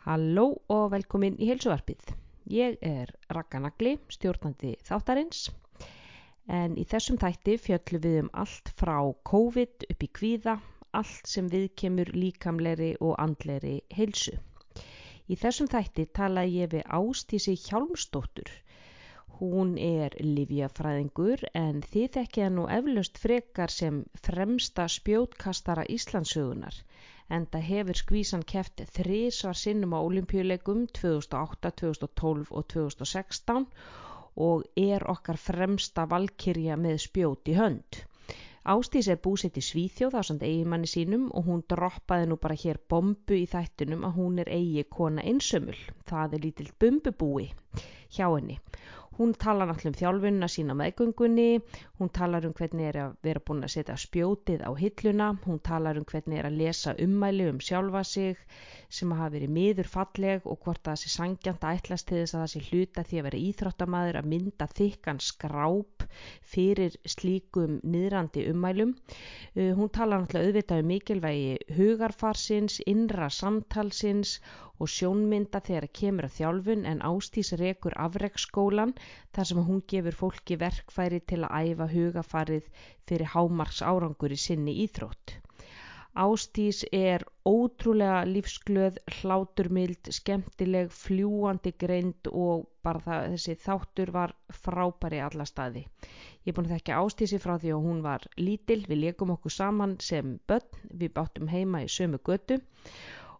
Halló og velkomin í heilsuvarpið. Ég er Raka Nagli, stjórnandi þáttarins en í þessum þætti fjöllum við um allt frá COVID upp í kvíða, allt sem við kemur líkamleri og andleri heilsu. Í þessum þætti tala ég við Ástísi Hjálmstóttur. Hún er livjafræðingur en þið þekkja nú eflaust frekar sem fremsta spjótkastara Íslandsögunar en það hefur skvísan keft þrísvar sinnum á olimpíuleikum 2008, 2012 og 2016 og er okkar fremsta valkyrja með spjót í hönd. Ástís er búsett í Svíþjóð á samt eigimanni sínum og hún droppaði nú bara hér bombu í þættunum að hún er eigi kona einsömmul. Það er lítill bumbubúi hjá henni Hún talar náttúrulega um þjálfunna sína meðgöngunni, hún talar um hvernig er að vera búin að setja spjótið á hilluna, hún talar um hvernig er að lesa ummæli um sjálfa sig sem hafa verið miður falleg og hvort það sé sangjant að ætlast til þess að það sé hluta því að vera íþróttamæður að mynda þykkan skráp fyrir slíkum niðrandi ummælum. Uh, hún talar náttúrulega auðvitað um mikilvægi hugarfarsins, innra samtalsins og sjónmynda þegar kemur að þjálfun en Ástís rekur afreksskólan þar sem hún gefur fólki verkfæri til að æfa hugafarið fyrir hámarks árangur í sinni íþrótt. Ástís er ótrúlega lífsglöð, hláturmild, skemmtileg, fljúandi greind og bara það, þessi þáttur var frábæri alla staði. Ég er búin að þekka Ástísi frá því að hún var lítil, við leikum okkur saman sem börn, við báttum heima í sömu götu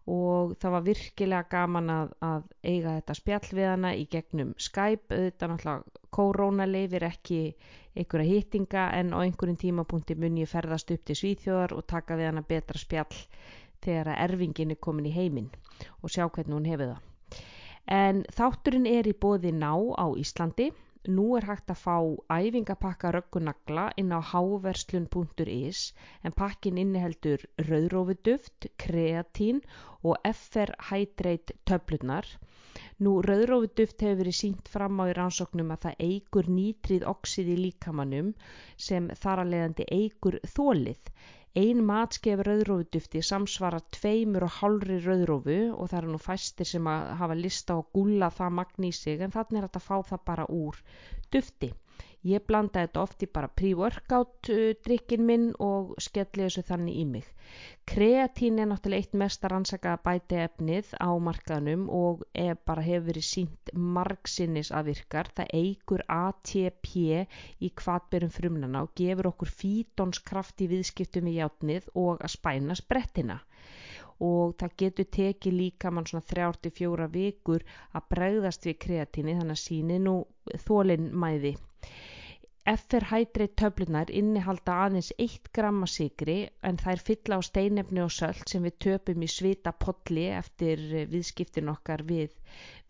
og það var virkilega gaman að, að eiga þetta spjall við hana í gegnum Skype, auðvitað náttúrulega korona leifir ekki einhverja hýttinga en á einhverjum tímapunkti mun ég ferðast upp til Svíþjóðar og taka við hana betra spjall þegar að erfingin er komin í heiminn og sjá hvernig hún hefur það. En þátturinn er í bóði ná á Íslandi Nú er hægt að fá æfingapakka röggunagla inn á háverslun.is en pakkin inniheldur rauðrófuduft, kreatín og FR Hydrate töflunar. Nú rauðrófuduft hefur verið sínt fram á í rannsóknum að það eigur nýtrið oxið í líkamannum sem þar að leiðandi eigur þólið Ein matskef rauðrófudufti samsvarar tveimur og hálfri rauðrófu og það eru nú fæstir sem hafa lista og gulla það magn í sig en þannig er þetta að fá það bara úr dufti. Ég blanda þetta oft í bara pre-workout uh, drikkin minn og skelli þessu þannig í mig. Kreatín er náttúrulega eitt mest að rannsaka bæti efnið á markaðnum og bara hefur verið sínt margsinnis að virkar. Það eigur ATP í kvatberum frumnana og gefur okkur fítonskraft í viðskiptum við játnið og að spæna sprettina og það getur tekið líka mann svona 3-4 vikur að bregðast við kreatíni þannig að síni nú þólinn mæði Hydrate töflunar innihalda aðeins 1 gramma sigri en þær fylla á steinefni og sölt sem við töpum í svita podli eftir viðskiptin okkar við,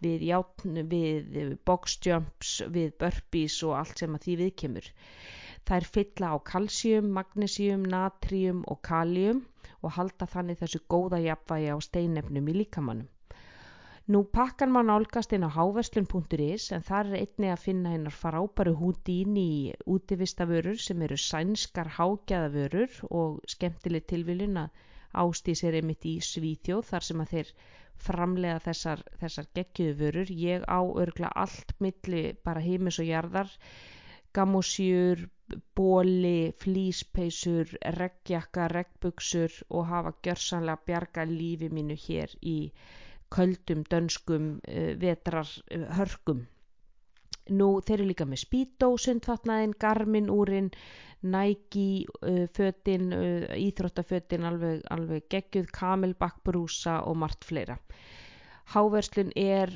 við, játn, við boxjumps, við burpees og allt sem að því viðkemur. Þær fylla á kalsjum, magnésium, natrium og kalium og halda þannig þessu góða jafnvægi á steinefnum í líkamannum. Nú pakkan má nálgast inn á háverslun.is en þar er einni að finna einar frábæru húdín í útivistaförur sem eru sænskar hágæðavörur og skemmtileg tilviljun að ástís er einmitt í Svíþjóð þar sem að þeir framlega þessar, þessar geggiðu vörur. Ég á örgla allt milli bara heimis og jarðar, gammosjur, bóli, flíspeisur, reggjakka, reggbuksur og hafa gjörsanlega bjarga lífi mínu hér í köldum dönskum uh, vetrar uh, hörkum. Nú þeir eru líka með Speedo, sundfatnaðin, Garmin úrin, Nike uh, fötin, Íþróttafötin, alveg, alveg geggjuð, Camelback brúsa og margt fleira. Háverslun er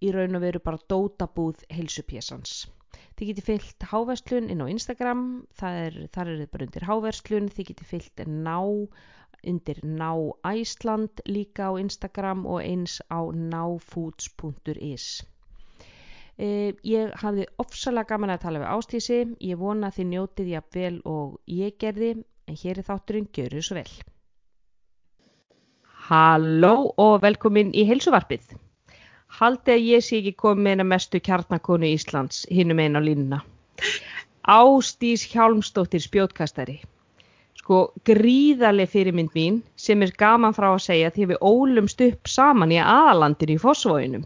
í raun og veru bara dótabúð heilsupjessans. Þið geti fyllt háverslun inn á Instagram, er, þar er þið bara undir háverslun, þið geti fyllt ná undir ná Æsland líka á Instagram og eins á náfoods.is eh, Ég hafði ofsalega gaman að tala við Ástísi ég vona þið njótið ég vel og ég gerði en hér er þátturinn Gjöru svo vel. Halló og velkomin í heilsuvarpið. Haldið að ég sé ekki komið með eina mestu kjarnakonu Íslands hinnum einn á línuna. Ástís Hjálmstóttir spjótkastari sko gríðarlega fyrirmynd mín sem er gaman frá að segja því við ólumst upp saman í aðalandinu í fósvóinum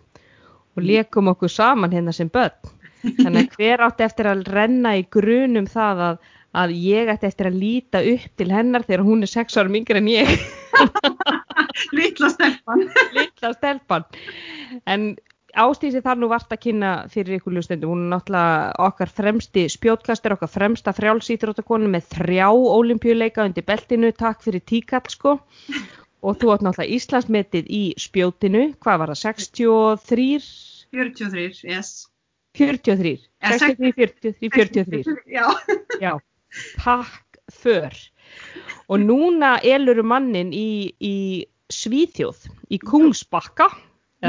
og leikum okkur saman hérna sem börn. Þannig að hver átti eftir að renna í grunum það að, að ég ætti eftir að líta upp til hennar þegar hún er sex árum yngre en ég. Lítla stelpan. Lítla stelpan. En Ástísi þar nú vart að kynna fyrir ykkur hlustendum, hún er náttúrulega okkar fremsti spjótkastur, okkar fremsta frjálsýþróttakonu með þrjá olimpíuleika undir beltinu, takk fyrir tíkall sko og þú átt náttúrulega Íslandsmetið í spjótinu, hvað var það, 63? 43, yes. 43, 63, 43, 43. Já. Já, takk för. Og núna eluru mannin í, í Svíþjóð, í Kungsbakka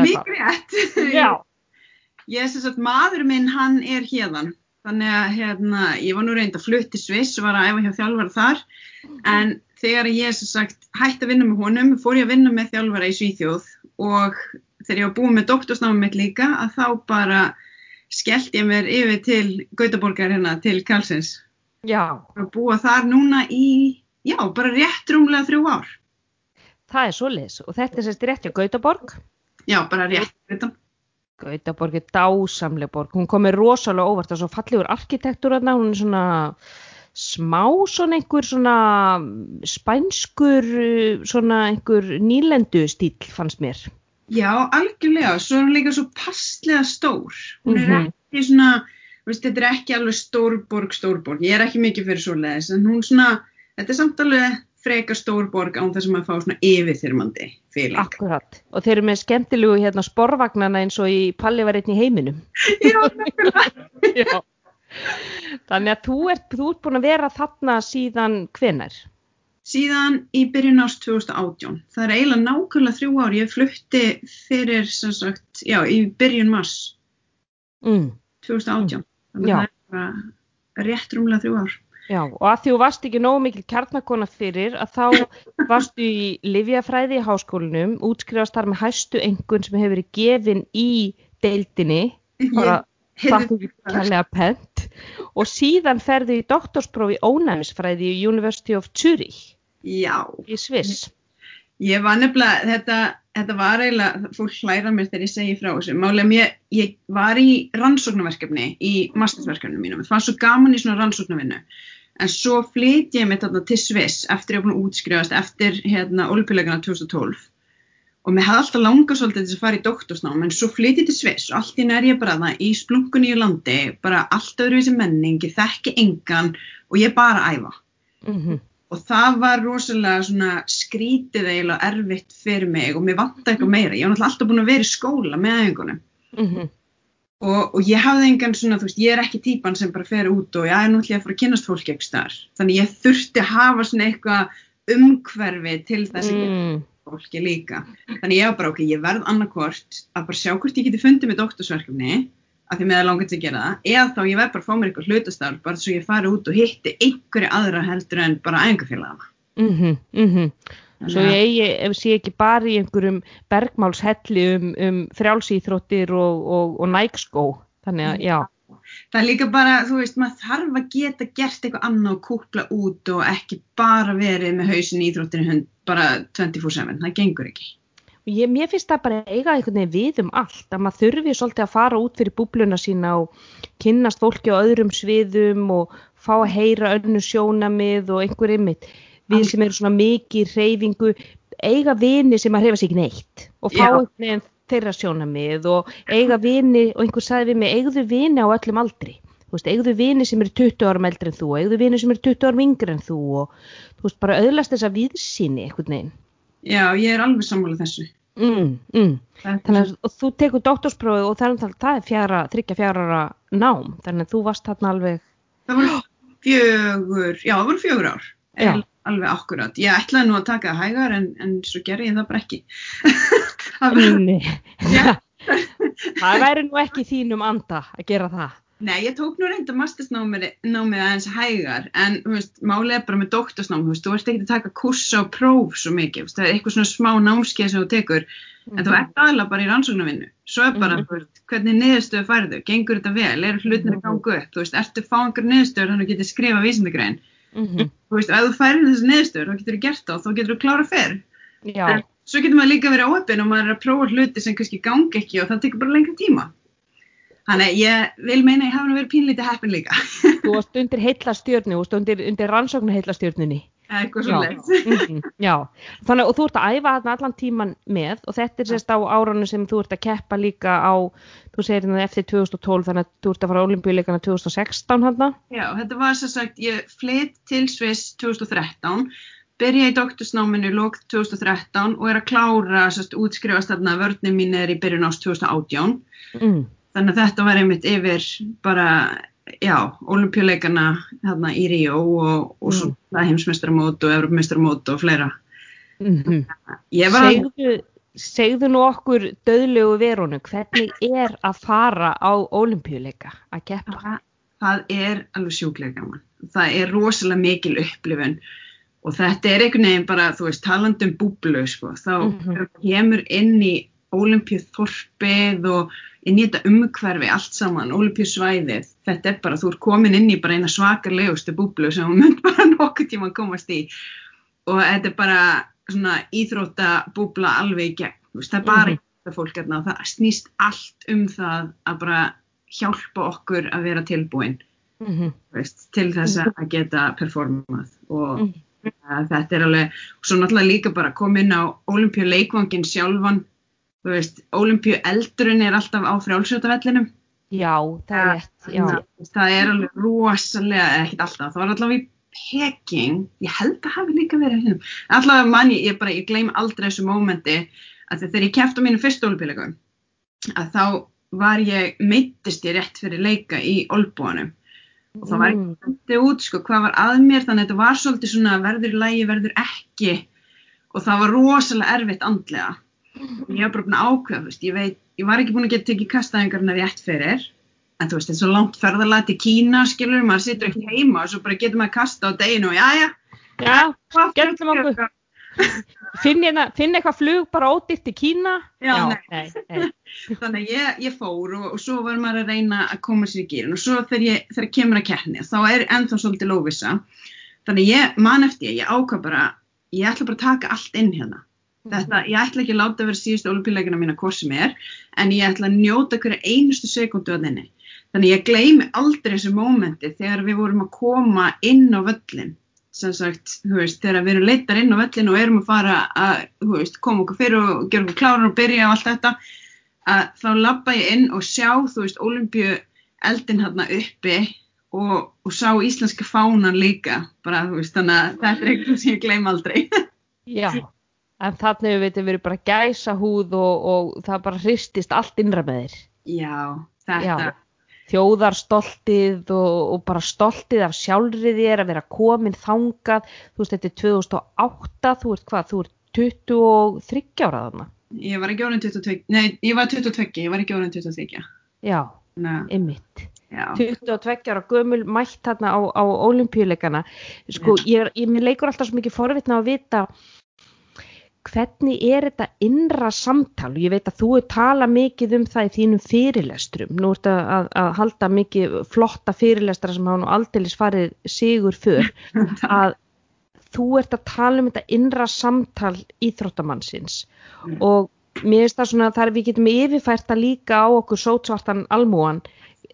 Mikið rétt. Já. Ég er sem sagt, maður minn hann er hérðan. Þannig að hérna, ég var nú reynd að flutti Sviss og var að æfa hjá þjálfara þar. En þegar ég sem sagt hætti að vinna með honum, fór ég að vinna með þjálfara í Svíþjóð og þegar ég var búið með doktorsnámið mitt líka, að þá bara skellt ég mér yfir til Gautaborgar hérna, til Karlsins. Já. Og búa þar núna í, já, bara rétt rúmlega þrjú ár. Það er svoleiðis og þetta er sérst rétt hjá Gautaborg. Já, bara rétt utan. Gautaborg er dásamleg borg, hún komir rosalega óvart. Og svo fallegur arkitektur þarna, hún er svona smá svona einhver svona spænskur svona einhver nýlendu stíl fannst mér. Já, algjörlega, svo er hún líka svo passlega stór, hún er Mm -hmm. ekki svona, veist, þetta er ekki alveg stórborg, stórborg, ég er ekki mikið fyrir svoleiðis, en hún svona, þetta er samt alveg frekar stórborg án þess að maður fá svona yfirþyrmandi fyrir. Akkurat, og þeir eru með skemmtilegu hérna sporvagnana eins og í Palli var einn í heiminum. Já. Já. Þannig að þú ert, þú ert búin að vera þarna síðan hvenar? Síðan í byrjun ást 2018. Það er eiginlega nákvæmlega þrjú ár. Ég flutti fyrir, sem sagt, já, í byrjun mars Mm. 2018. Þannig Já. að það er bara rétt rúmlega þrjú ár. Já, og að því þú varst ekki nógu mikil kjarnakona fyrir að þá varstu í Livjafræði í háskólinum, útskrifast þar með hæstu engun sem hefur verið gefin í deildinni, bara þakka ekki kærlega pent, og síðan ferðu í doktorsprófi ónæmisfræði í University of Zurich Já, í Sviss. Ég var nefnilega, þetta, þetta var eiginlega, fólk hlæra mér þegar ég segi frá þessu. Málega mér, ég var í rannsóknarverkefni, í mastersverkefninu mínum. Mér fannst svo gaman í svona rannsóknarvinnu. En svo flyt ég mig þarna til Sviss eftir ég var búin að útskrifast eftir hérna olimpíuleikana 2012 og mér hafði alltaf langað svolítið þess að fara í doktorsnám en svo flyt ég til Sviss og allt í nær ég bara það í splunkunni í landi bara allt öðruvísi menning, ég þekki engan og ég bara að æfa Mm og það var rosalega svona skrítið eiginlega erfitt fyrir mig og mér vant eitthvað meira, ég var náttúrulega alltaf búin að vera í skóla með æfingunum -hmm. og, og ég hafði engan svona, þú veist, ég er ekki típan sem bara fer út og ég er náttúrulega að fara að kynast fólki ekki starf. Þannig ég þurfti að hafa svona eitthvað umhverfi til þess að mm. fólki líka. Þannig ég var bara, ok, ég verð annarkvort að bara sjá hvort ég geti fundið með doktorsverkefni, af því með það langar til að gera það, eða þá ég verð bara að fá mér eitthvað hlutastarf, bara svo ég fari út og hitti einhverju aðra heldur en bara æfingafélagana. Mm -hmm. Svo ég ef sé ekki bara í einhverjum bergmálshelli um, um frjálsýþróttir og, og, og nægskó. Þannig að, já. Það er líka bara, þú veist, maður þarf að geta gert eitthvað annað og kúpla út og ekki bara verið með hausin í íþróttinu hund bara 24-7, það gengur ekki. Ég, mér finnst það bara eiga einhvern veginn við um allt, að maður þurfi svolítið að fara út fyrir búbluna sína og kynnast fólki á öðrum sviðum og fá að heyra önnu sjónamið og einhver ymmit. Við sem eru svona mikið reyfingu, eiga vini sem að hrefa sig neitt og fá einhvern veginn þeirra sjónamið og eiga vini, og einhver sagði við mig, eigðu vini á öllum aldri. Veist, eigðu vini sem eru 20 árum eldri en þú, eigðu vini sem eru 20 árum yngri en þú og þú veist, bara auðlast þessa viðsýni einhvern veginn. Já, ég er alveg sammála þessu. Mm, mm. Þannig að þú tekur doktorsprófið og það er, það er fjara, þryggja fjara nám, þannig að þú varst þarna alveg, Það voru fjögur, já það voru fjögur ár. Al- alveg akkurat. Ég ætlaði nú að taka það hægar en, en svo gerði ég það bara ekki. Það var- það væri nú ekki þínum anda að gera það. Nei, ég tók nú reynda mastersnámið námið aðeins hægar en er bara með doktorsnám, þú ert ekki að taka kursa og próf svo mikið, það er eitthvað svona smá námskeið sem þú tekur, en þú ert aðalega bara í rannsóknarvinnu. Svo er bara, Mhm. þú veist, hvernig niðurstöðu færðu, gengur þetta vel, eru hlutinir Mhm. gangu upp, þú veist, ertu að fá einhver niðurstöður þannig að þú getur skrifa vísindagrein. mhm, þú veist, ef þú færir þessi neðstöður þá getur þú gert og þá getur þú klára fyrr já, en svo getur maður líka verið óöppin og maður er að prófa hluti sem kannski gangi ekki og það tekur bara lengri tíma þannig að ég vil meina að ég hafa verið pínlítið heppin líka. Þú varst undir heilla stjörnu, þú varst undir, undir rannsóknu heilla stjörnunni. eitthvað Já, svo leið mhm, já, þannig og þú ert að æfa þarna allan tíman með og þetta er sérst á árunum sem þú ert að keppa líka á, þú segir hérna eftir 2012 þannig að þú ert að fara á olimpíuleikana 2016 hann Já, þetta var sem sagt, ég flytt til Sviss 2013, byrja í doktorsnáminu lók 2013 og er að klára sérst, útskrifast þarna vörnum mín er í byrjun ást 2018. mm, Þannig að þetta var einmitt yfir bara, já, olimpíuleikana hérna í Ríó og, og Mm. svo mm. heimsmeistaramót og evropameistaramót og fleira. mm að, segðu, segðu nú okkur döðlegu verunu, hvernig er að fara á olimpíuleika að keppa? það, það er alveg sjúklega gaman. Það er rosalega mikil upplifun og þetta er einhvern veginn bara, þú veist, talandum búblu, sko, þá þegar þú kemur inn í olimpíuþorpið og inn í þetta umhverfi allt saman, olimpíusvæðið, þetta er bara, þú ert komin inn í bara eina svakarlegustu búblu sem þú mynd bara nokkuð tíma að komast í og þetta er bara svona íþrótta búbla alveg í gegn, veist, það er bara Mhm. þetta fólk hérna og það snýst allt um það að bara hjálpa okkur að vera tilbúin Mm -hmm. veist, til þess að geta performað og Mhm. uh, þetta er alveg, og svo náttúrulega líka bara koma inn á olimpíuleikvangin sjálfan þú veist, olimpíueldurinn er alltaf á frjálsjótavellinum Já, það er rétt, já. það er alveg rosalega, eða ekkert alltaf, það var allavega í Peking, ég held að hafi líka verið hérna, allavega mann ég, ég bara, ég gleym aldrei þessu mómenti að þegar ég kefti á mínu fyrstu olimpíuleikum að þá var ég meittist ég rétt fyrir leika í olbúanum og það var ekki Mm, fundið út sko hvað var að mér þannig að þetta var svolítið svona verður lægi, verður ekki. Og það var rosalega erfitt andlega og ég var bara búin að ákveða, þú veist, ég veit ég var ekki búin að geta tekið kastaðingarna rétt fyrir en þú veist, þetta er svo langt ferðalega til Kína skilur, maður situr ekki heima og svo bara getur maður kasta á deginu og jæja Já, hvað Gerðum okkur. finn, hérna, finn eitthvað flug bara ódýrt í Kína. Já, nei. nei, nei. þannig að ég, ég fór og, og svo var maður að reyna að koma sér í gýrin og svo þegar ég, þegar kemur að keppni þá er ennþá svolítið lóvisa þannig að ég man eftir ég, ég ákvað bara ég ætla bara að taka allt inn hérna þetta, ég ætla ekki að láta vera síðustu olimpíuleikina mína hvort sem er, en ég ætla að njóta hverja einustu sekundu að þinni þannig ég gleymi aldrei þessu mómenti þegar við vorum að koma inn á völlin sem sagt, veist, þegar við erum leittar inn á völlin og erum að fara að, veist, koma okkur fyrir og gera okkur kláran og byrja og allt þetta að þá labba ég inn og sjá, þú veist, olimpíu eldin hérna uppi og, og sá íslenska fánan líka, bara, þú veist, þannig að þetta er eitthvað sem ég gleym aldrei. Já, en þannig við veitum verið bara gæsa húð og, og það bara hristist allt innra með þér. Já, þetta, Já. Þjóðarstoltið og, og bara stoltið af sjálfrið þér að vera komin þangað. Þú veist, þetta er 2008, þú ert hvað, þú ert 23 ára þarna. ég var ekki orðin 22, nei, ég var 22, ég var ekki orðin 23, Já, ymmit. já, 22 ára gömul mætt þarna á, á olimpíuleikana sko, ég, ég, leikur alltaf svo mikið forvitna að vita hvernig er þetta innra samtal? Og ég veit að þú er tala mikið um það í þínum fyrirlestrum. Nú ert að, að, að halda mikið flotta fyrirlestra sem hafa nú aldeilis farið sigur fyrr að þú ert að tala um þetta innra samtal íþróttamannsins. Mm. og mér finnst það svona þar við getum yfirfært að líka á okkur sótsvartan almúan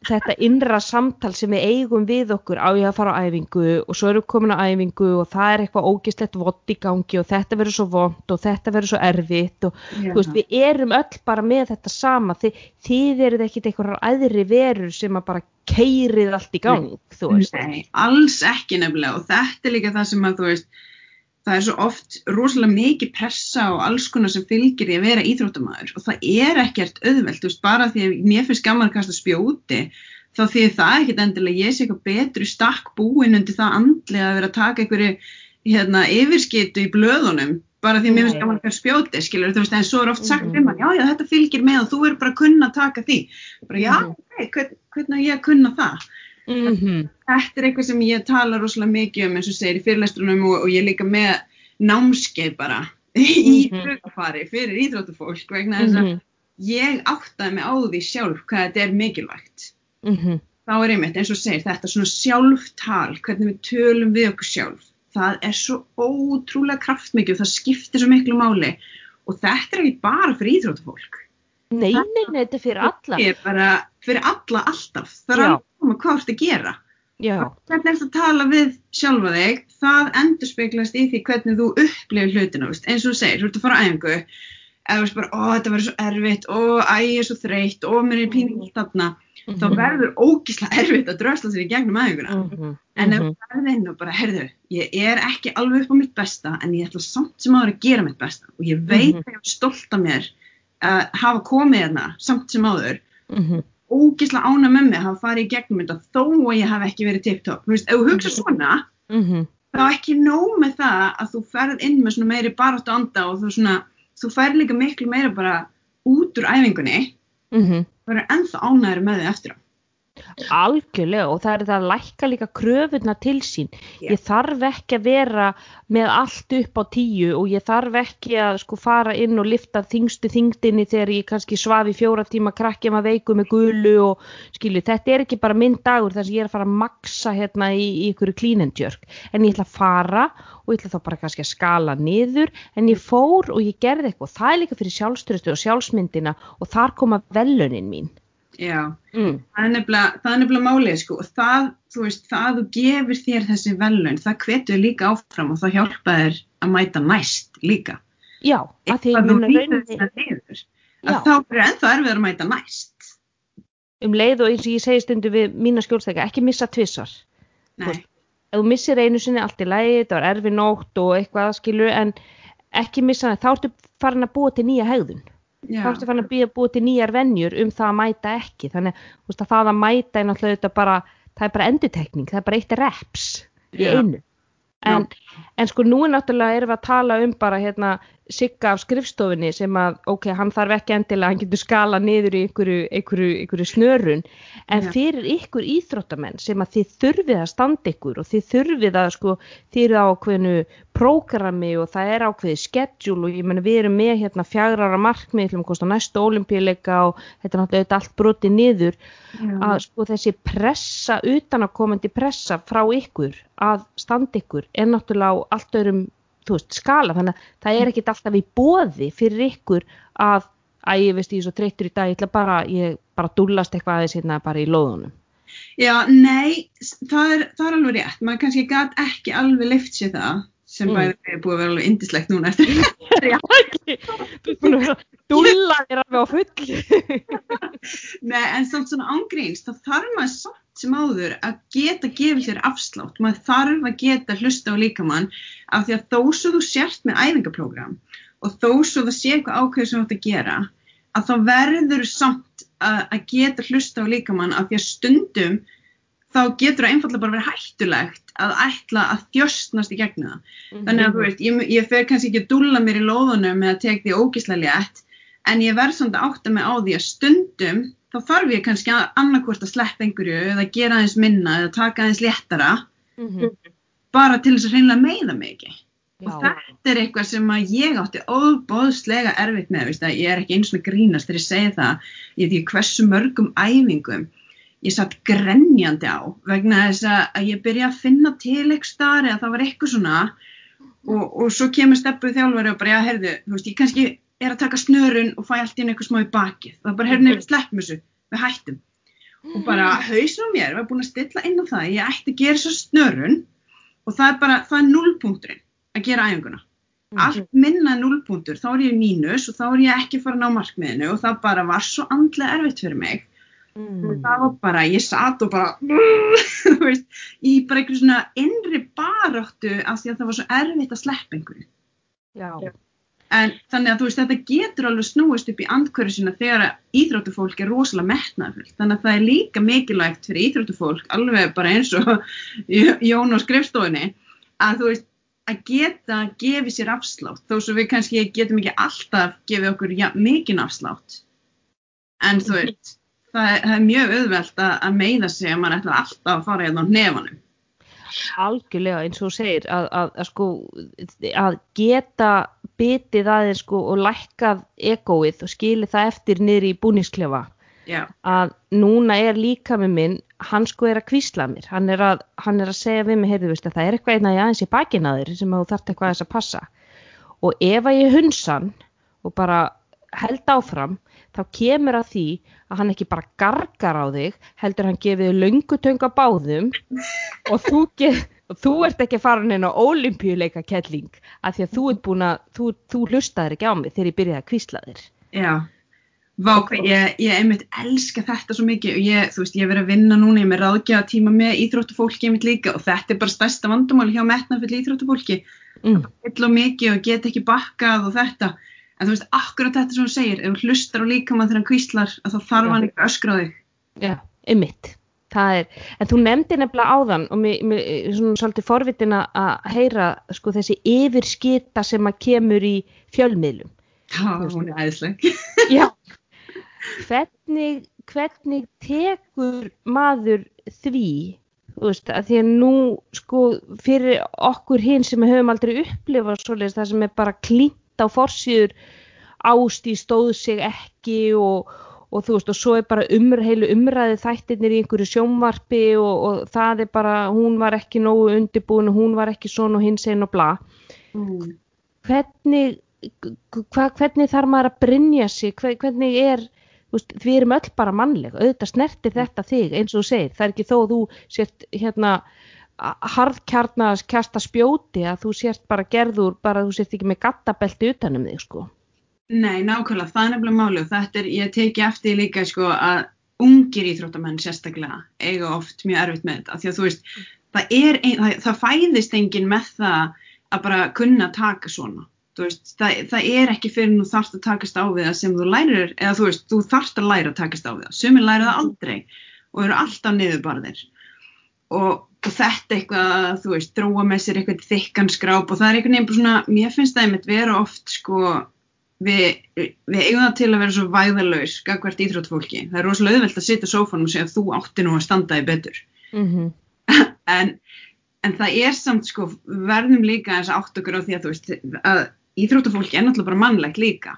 þetta innra samtal sem við eigum við okkur á ég að fara á æfingu og svo erum við komin á æfingu og það er eitthvað ógislegt vott í gangi og þetta verður svo vond og þetta verður svo erfitt og þú veist, við erum öll bara með þetta sama. Þið, þið eruð ekkit einhverjar aðri verur sem að bara keirið allt í gang veist, Nei, alls ekki nefnilega og þetta er líka það sem að þú veist það er svo oft rosalega mikið pressa og alls konar sem fylgir í að vera íþróttamæður og það er ekkert auðvelt, þú veist, bara því að mér finnst gaman að kasta spjóti þá því það ekkert endilega ég sé eitthvað betri stakk búin undir það andlega að vera að taka einhverju hérna, yfirskitu í blöðunum bara því að mér finnst Nei. gaman að kasta spjóti skilur, þú veist, en svo er oft sagt um hann, já, já, þetta fylgir með og þú er bara að kunna að taka því. Bara, já, ok, hvern, hvernig á ég að kunna það mm þetta er eitthvað sem ég tala rosalega mikið um eins og segir í fyrirlestrunum og, og ég líka með námskeið bara í Mhm. hlutafari fyrir íþróttufólk vegna þess að ég áttaði mig á því sjálf hvað þetta er mikilvægt -hmm. þá er einmitt eins og segir þetta svona sjálftal, hvernig við tölum við okkur sjálf. Það er svo ótrúlega kraftmikið og það skiptir svo miklu máli og þetta er ekki bara fyrir íþróttafólk. Nei, nei, nei, þetta er fyrir alla. Þetta er bara fyrir alla alltaf. Það er alveg koma hvað þú ert að gera. Hvernig ertu að tala við sjálfa þig, það endur speglast í því hvernig þú upplifir hlutina, veist. eins og þú segir, þú ert að fara á æfingu, eða þú veist bara, ó, þetta verður svo erfitt, ó, æ, ég er svo þreytt, ó, mér er pínu illt þarna, þá verður ógíslega erfitt að drösla sér í gegnum æfinguna. Mhm, En ef mhm. þú verður inn og bara, heyrðu, ég er ekki alveg upp á mitt besta, en ég ætla samt sem áður að gera mitt besta og ég veit Mhm. að ég er stolt af mér að hafa komið hérna samt sem áður, Mhm. ógíslega ána með mig að hafa farið í gegnum þetta þó að ég hafi ekki verið TikTok. Þú veist, ef þú hugsa svona, Mhm. þá ekki nóg með það að þú ferð inn með svona meiri baráttu anda og þú svona, þú ferð líka miklu meira bara út úr æfingunni, Mhm. þú verður ennþá ánæður með þig eftir á. Algjörlega og það er það að lækka líka kröfurna til sín. Já. Ég þarf ekki að vera með allt upp á tíu og ég þarf ekki að sko fara inn og lifta þingstu þingdinni þegar ég kannski svaf í fjóra tíma krakki maður veiku með gulu og skilju þetta er ekki bara minn dagur þar sem ég er að fara að maksa hérna í, í ykkur jerk en ég ætla að fara og ég ætla þá bara kannski að skala niður en ég fór og ég gerði eitthvað það er líka fyrir sjálfstyrstu og sjálfsmyndina og þar koma velunin mín. Já, Mm. það er nefnilega, er nefnilega málið sko og það, þú veist, það að þú gefur þér þessi velun, það hvetur þér líka áfram og það hjálpa þér að mæta næst líka. Já, að því þú að nýtur rauninni þetta Já. að þá er ennþá erfið að mæta næst. um leið og eins og ég segi stundu við mína skjólstækja, ekki missa tvissar. Nei, Ef þú missir einu sinni allt í lægi, það var erfi nótt og eitthvað skilur, en ekki missa það, þá ertu farin að búa til nýja hegðun. Þá ertu farin að búa, búa til nýjar venjur um það að mæta ekki. Þannig að það að mæta er náttúrulega þetta bara, það er bara endutekning, það er bara eitt reps í einu. En, en sko nú er náttúrulega erum við að tala um bara hérna sigga af skrifstofinni sem að ok, hann þarf ekki endilega, hann getur skala niður í einhverju, einhverju, einhverju snörun. En Já. fyrir ykkur íþróttamenn sem að þið þurfið að standa ykkur og þið þurfið að sko, þið eru á ákveðinu prógrami og það er ákveðið schedule og ég meni við erum með hérna fjagrara markmið til að kosta næstu olimpíuleika og þetta er náttúrulega allt brotið niður. Já, að sko þessi pressa utanakomandi pressa frá ykkur að standa ykkur er náttúrulega á allt öðrum veist, skala, þannig að það er ekkit alltaf í boði fyrir ykkur að að ég veist ég er svo þreyttur í dag ég ætla bara, ég bara dúllast eitthvað aðeins hérna bara í lóðunum. Já, nei, það er, það er alveg rétt, maður kannski gat ekki alveg lift sér það, sem Mm. bæði búið að vera alveg indislegt núna eftir. þú er búin að dúlla þér alveg á full Nei, en samt svona ángríns, þá þarf maður samt sem áður að geta gefið sér afslátt. Maður þarf að geta hlusta á líkamann af því að þó svo þú sért með æfingaprógram og þó svo það sé eitthvað ákveð sem þú ætti að gera, að þá verður samt að, að geta hlusta á líkamann af því að stundum þá getur það einfallega bara verið hættulegt að ætla að þjöstnast í gegnum það. Þannig að þú veist, ég, ég fer kannski ekki að dúlla mér í lóðunum með að tek því ógislega létt, en ég verð samt að átta mig á því að stundum þá þarf ég kannski að annarkvort að sleppa einhverju eða gera aðeins minna eða taka aðeins léttara Mhm. bara til þess að hreinlega meiða mig ekki. Já. Og þetta er eitthvað sem að ég átti óbóðslega erfitt með, veist, ég er ekki eins og grínast þegar ég segi það, ég því hversu mörgum æfingum ég satt grenjandi á vegna þess að ég byrja að finna til eitthvað starf eða það var eitthvað svona og, og svo kemur steppuð þjálfari og bara, já, heyrðu, þú veist, ég kannski er að taka snörun og fæ allt einu eitthvað smá í bakið. Það bara, heyrðu, við sleppum þessu, við hættum. Og bara hausin á mér var búin að stilla inn á það, að ég ætti að gera svo snörun og það er bara, það er nullpunkturinn að gera æfinguna. Allt minna nullpunktur, þá er ég mínus og þá er ég ekki fara að ná markmiðinu og það bara var svo andlega erfitt fyrir mig Mm. það var bara, ég satt og bara þú veist, í bara einhverju svona innri baráttu af því að það var svo erfitt að sleppa einhverju. Já. en þannig að þú veist, þetta getur alveg snúist upp í andkverju sína þegar að íþróttufólk er rosalega metnaðfullt þannig að það er líka mikilvægt fyrir íþróttufólk alveg bara eins og Jón á skrifstofunni að þú veist, að geta gefið sér afslátt. Þó svo við kannski getum ekki alltaf gefið okkur ja, mikinn afslátt. En þú veist það er, það er mjög auðvelt að, að meiða sig að maður ætlar alltaf að fara hérna á nefanum. algjörlega eins og segir að, að, að sko að geta bitið aðeins sko og lækkað egóið og skilið það eftir niður í búningsklefa. Já, að núna er líka með minn hann sko er að kvísla mér. Hann er að, hann er að segja við mig heyrðu veist að það er eitthvað einna í aðeins í sem að þú þarft eitthvað aðeins að passa. Og ef að ég hunsan og bara held áfram þá kemur að því að hann ekki bara gargar á þig heldur hann gefið löngutöng á báðum og þú, get, og þú ert ekki farin inn á olimpíuleika kelling af því að þú ert búin að þú, þú hlustaðir ekki á mig þegar ég byrjaði að kvísla þér. Já, Vá, hvað, ég, ég einmitt elska þetta svo mikið og ég, þú veist, ég verið að vinna núna, ég er með ráðgjafa tíma með íþróttufólki einmitt líka og þetta er bara stærsta vandamáli hjá metnafull íþróttufólki mm. og get ekki bakkað og þetta, en þú veist, akkurat þetta sem þú segir, ef þú hlustar og líka maður þegar hann kvíslar þá þarf hann ekki að öskra á þig Já. Það er, en þú nefndi nefnilega áðan og mér, er svolítið forvitin að- heyra sko þessi yfirskita sem að kemur í fjölmiðlum. Já, hún er æðisleg Já. Hvernig, hvernig tekur maður því, veist, að því að nú sko fyrir okkur hinn sem höfum aldrei upplifað svoleiðis það sem er bara klínt á forsýður ástí stóð sig ekki og, og þú veist og svo er bara umr, heilu umræði þættirnir í einhverju sjónvarpi og, og það er bara hún var ekki nógu undirbúin og hún var ekki svona og hins einn og bla mm. hvernig hva, hvernig þarf maður að brinja sig Hver- hvernig er veist, við erum öll bara mannleg auðvitað snertir þetta þig eins og þú segir það er ekki þó að þú sért hérna harðkjarnas kjasta spjóti að þú sért bara gerður bara þú sért ekki með gattabelti utanum þig sko. Nei, nákvæmlega, það er nefnilega máli og þetta er, ég teki eftir líka sko að ungir íþróttamenn sérstaklega eiga oft mjög erfitt með þetta, því að þú veist, það er, ein, það, það fæðist enginn með það að bara kunna taka svona, veist, það, það er ekki fyrir nú þarft að takast á við það sem þú lærir, eða þú veist, þú þarft að læra að takast á við það, sumir læra það aldrei og eru alltaf niðurbarðir. Og, og þetta eitthvað, þú veist, þróa með sér eitthvað þykkan skráp og það er einhvern veginn svona, mér finnst það einmitt vera oft sko við, við eigum það til að vera svo væðalaus gagvert íþróttfólki. Það er rosalega auðvelt að sitja á sófanum og segja að þú átti nú að standa í betur. mm -hmm. En, en það er samt sko, verðum líka eins átt okkur á því að þú veist að íþróttafólki er náttúrulega bara mannlegt líka.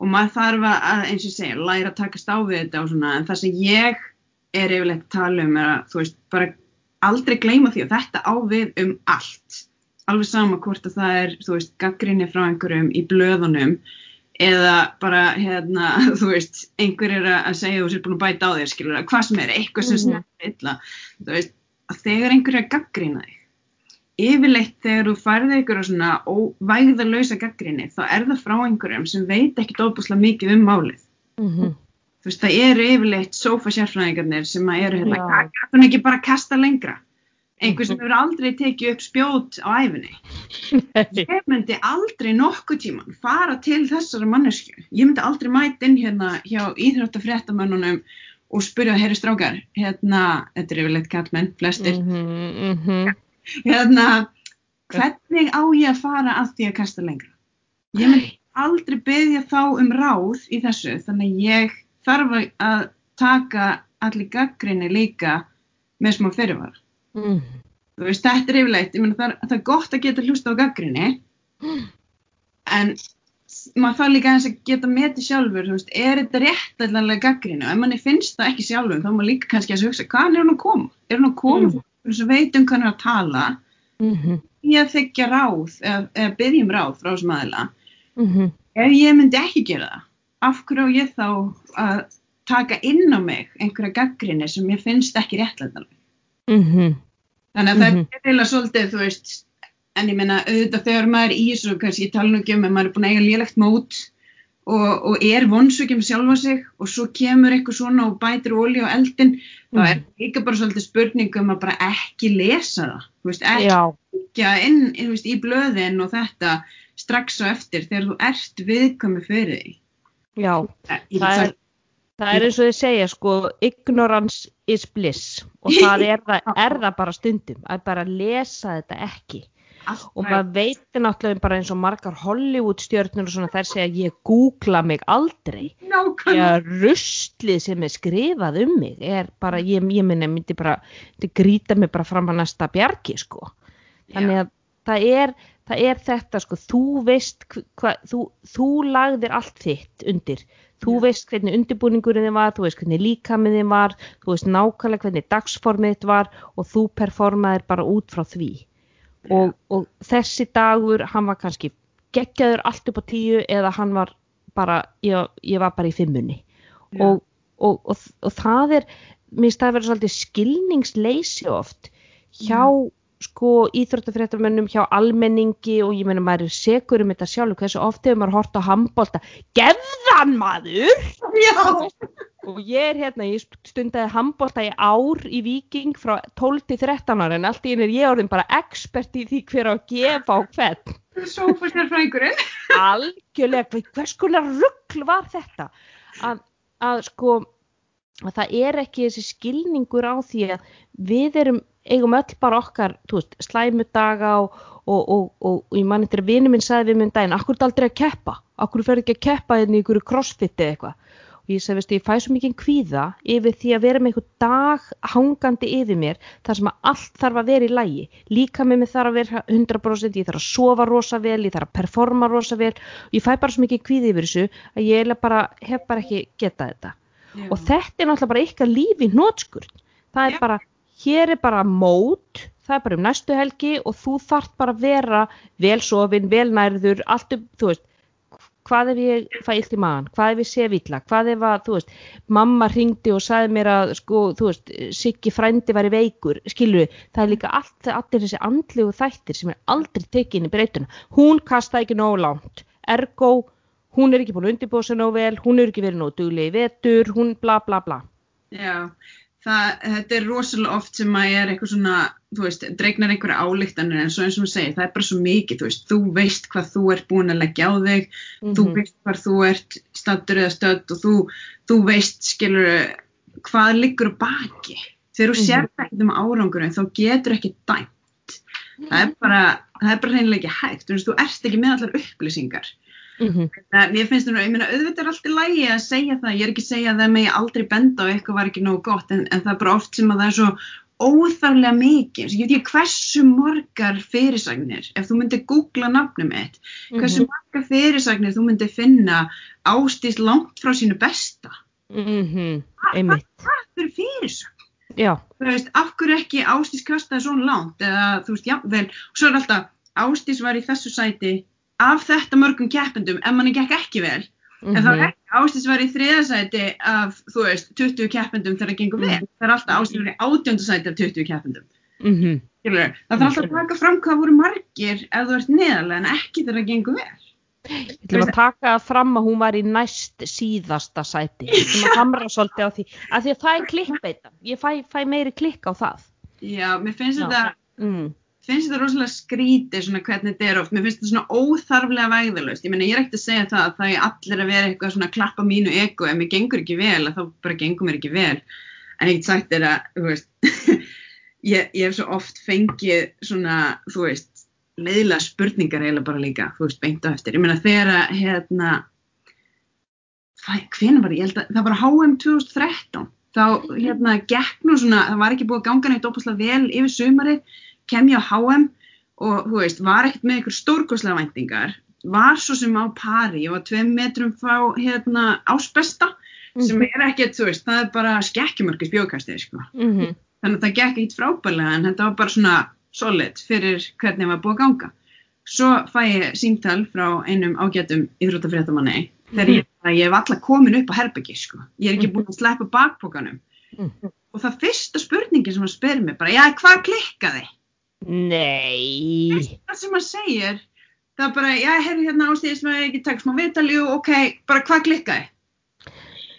Og maður þarf að, eins og segja, læra að takast á við þetta og svona, en það sem ég er yfirleitt að tala um er að, þú veist, bara aldrei gleyma því að þetta á við um allt alveg sama hvort að það er, þú veist, gaggrinni frá einhverjum í blöðunum eða bara, hérna, þú veist, einhver er að segja þú sér búin að bæta á þér, skilur að hvað sem er, eitthvað sem Mhm. snert illa, þú veist, að þegar einhver er að gaggrina þig, yfirleitt þegar þú færði einhverja svona vægðalösa gaggrinni, þá er það frá einhverjum sem veit ekkit óbúslega mikið um málið. Mm Þú veist, það eru yfirleitt sofa sérfræðingarnir sem eru hérna, er ekki bara kasta lengra? Einhver sem Mhm. hefur aldrei tekið upp spjót á æfinni ég myndi aldrei nokkuð tíman fara til þessara mannesku. Ég myndi aldrei mæta inn hérna hjá íþróttafréttamönnunum og spyrja, heyri strákar, hérna, þetta er yfirleitt kallmenn, flestir, mm -hmm. hérna, hvernig á ég að fara að því að kasta lengra? Ég myndi aldrei byggja þá um ráð í þessu, þannig að ég þarf að- taka allir gaggrinni líka með smá fyrirvara. mm. Þú veist, þetta er yfirleitt, ég meina það, það er gott að geta hlusta á gaggrinni, en s- maður þarf líka að geta metið sjálfur, þú veist, er þetta réttæðlega gaggrinni og ef manni finnst það ekki sjálfur, þá er maður líka kannski að hugsa, hvaðan er hún að koma? Er hún að koma Mm. mm. sem veit um hvað hann er að tala, Mm -hmm. að þykja ráð, eða, eða byggjum ráð frá þessum aðila. Mm Ef ég myndi ekki gera það, af hverju á ég þá að taka inn á mig einhverja gaggrinni sem ég finnst ekki réttæðlega? -hmm. Þannig að það Mhm. er eiginlega svolítið, þú veist, en ég meina auðvitað þegar maður er í þessu, kannski ég tala nú ekki um að maður er búin að eiga lélegt mót og, og er vonsökjum sjálfa sig og svo kemur eitthvað svona og bætir olí á eldin, þá er líka bara svolítið spurning um að bara ekki lesa það, þú veist, ekki ekki inn, inn veist, í blöðin og þetta strax á eftir þegar þú ert viðkomi fyrir því. Já. Ég, Það er, það er eins og þið segja sko ignorance is bliss. Og það er er það bara stundum að bara lesa þetta ekki. Og maður veitir náttúrulega bara eins og margar Hollywood stjörnur og svona þær segja ég googla mig aldrei. Já, ruslið sem er skrifað um mig er bara, ég, ég minna, myndi bara, myndi grýta mig bara fram að næsta bjargi, sko. Þannig að það er, það er þetta sko, þú veist hvað, þú, þú lagðir allt þitt undir, þú veist hvernig undirbúningurinn þið var, þú veist hvernig líkamið þið var, þú veist nákvæmlega hvernig dagsformið þitt var og þú performaðir bara út frá því. Og, og þessi dagur hann var kannski geggjaður allt upp á tíu eða hann var bara, ég, ég var bara í fimmunni. Og, og, og, og það er mér finnst það að vera svolítið skilningsleysi oft hjá sko íþróttafréttamönnum hjá almenningi og ég meina maður er segur um þetta sjálf hversu oft hefur maður hort á handbólta gefðan maður! Já, og ég er hérna, ég stundaði handbólta í ár í Viking frá 12 til 13 ára en allt í einu er ég orðin bara expert í því hver að gefa á hvern. Sófastjárfræðingurinn. algjörlega, hvers konar ruggl var þetta? Að, að sko að það er ekki þessi skilningur á því að við erum eigum öll bara okkar, veist, slæmudaga og, og, og, og, ég man eftir að vinur minn sagði við minn daginn, akkur er þetta aldrei að keppa? Akkur fer ekki að keppa hérna í ykkur crossfit eða eitthvað? Og ég sagði, veistu, ég fæ svo mikið kvíða yfir því að vera með einhver dag hangandi yfir mér þar sem að allt þarf að vera í lægi líka með mig þarf að vera 100% ég þarf að sofa rosa vel, ég þarf að performa rosa vel. Og ég fæ bara svo mikið kvíði yfir þessu að ég eiginlega bara, hef bara ekki getað þetta og þetta er náttúrulega bara ykkar lífi nótskurn það er Já. bara, hér er bara mót það er bara um næstu helgi og þú þarft bara að vera vel sofin, vel nærður allt um, þú veist hvað ef ég fæ illt í maðan, hvað ef ég sé villa hvað ef að, þú veist, mamma ringdi og sagði mér að, sko, þú veist Siggi frændi væri veikur, skilur það er líka allt, allir þessi andlegu þættir sem er aldrei tekið inn í breytuna. Hún kastaði ekki nógu langt. Ergo, hún er ekki búin að undirbúa sig nógu vel, hún er ekki verið nógu duglega í vetur hún bla bla bla Já, það, þetta er rosalega oft sem að er eitthvað svona, þú veist, dregnar einhverja álíktanir en svo eins og maður segir, það er bara svo mikið, þú veist, þú veist hvað þú ert búin að leggja á þig, þú Mhm. veist hvað þú ert stattur eða stödd og þú, þú veist, skilur, hvað liggur baki. Þegar þú Mhm. sér ekkert um árangurinn, þá getur ekki dæmt. Það er bara, það er bara reynilega ekki hægt, þú veist, þú ert ekki með allar upplýsingar. Mm Það, mér finnst það nú, ég meina, auðvitað er allt í lægi að segja það, ég er ekki að segja að það megi aldrei benda á eitthvað var ekki nógu gott, en, en það er bara oft sem að það er svo óþarlega mikið, ég veit ekki hversu margar fyrirsagnir, ef þú myndir googla nafnum mitt, hversu margar fyrirsagnir þú myndir finna ástýst langt frá sínu besta, mhm, einmitt. það er fyrirsagn, já, þú veist, af hverju ekki ástýst kastaði svona langt, eða þú veist, jafnvel, og svo er alltaf, ástýst var í þessu sæti af þetta mörgum keppendum, ef manni gekk ekki vel, En það mhm, er ekki ástæðis var í þriðasæti af, þú veist, 20 keppendum þegar það gengur vel. Mhm. Það er alltaf ástæðis var í átjóndasæti af 20 keppendum. mhm Skilurðu? Það þarf alltaf að taka fram hvað voru margir ef þú ert neðarlega en ekki þegar það gengur vel. Ég ætlum að taka það fram að hún var í næst síðasta sæti. Ég ætlum að hamra svolítið á því. Af því að það er klikkbeita. Ég fæ, fæ meiri klikk á það. Já, mér finnst Já. þetta, Mm. Finnst þetta rosalega skrítið svona hvernig þetta er oft. Mér finnst þetta svona óþarflega vægðalust. Ég meina, ég er ekkert að segja það að það er allir að vera eitthvað svona að klappa mínu ego ef mér gengur ekki vel, þá bara gengur mér ekki vel. En get sagt þér að, þú veist, ég, ég hef svo oft fengið svona, þú veist, leiðilega spurningar eiginlega bara líka, þú veist, beint á eftir. Ég meina, þegar að, hérna, hvernig var ég það var HM 2013, þá, hérna, gekk nú svona, það var ekki búið að ganga neitt opaslega vel yfir sumarið, kem ég á HM og, þú veist, var ekkert með ykkur stórkoslega væntingar, var svo sem á pari, ég var tveim metrum frá, hérna, ásbesta, sem er ekkert, þú veist, það er bara skekkjumörkis bjókastið, sko. Mhm. Þannig að það gekk ekkert frábælega en þetta var bara svona solid fyrir hvernig var búið að ganga. Svo fæ ég símtal frá einum ágætum íþróttafréttamanni þegar ég, að ég hef alla komin upp á herbyggi, sko. Ég er ekki búin að sleppa bakpokanum. Mhm. Og það fyrsta spurningin sem hann spyr mér bara, já, hvað klikkaði? Nei. Það sem hann segir, það er bara, já, heyrðu hérna ástíðis með ekki taka smá viðtali og ok, bara hvað klikkaði?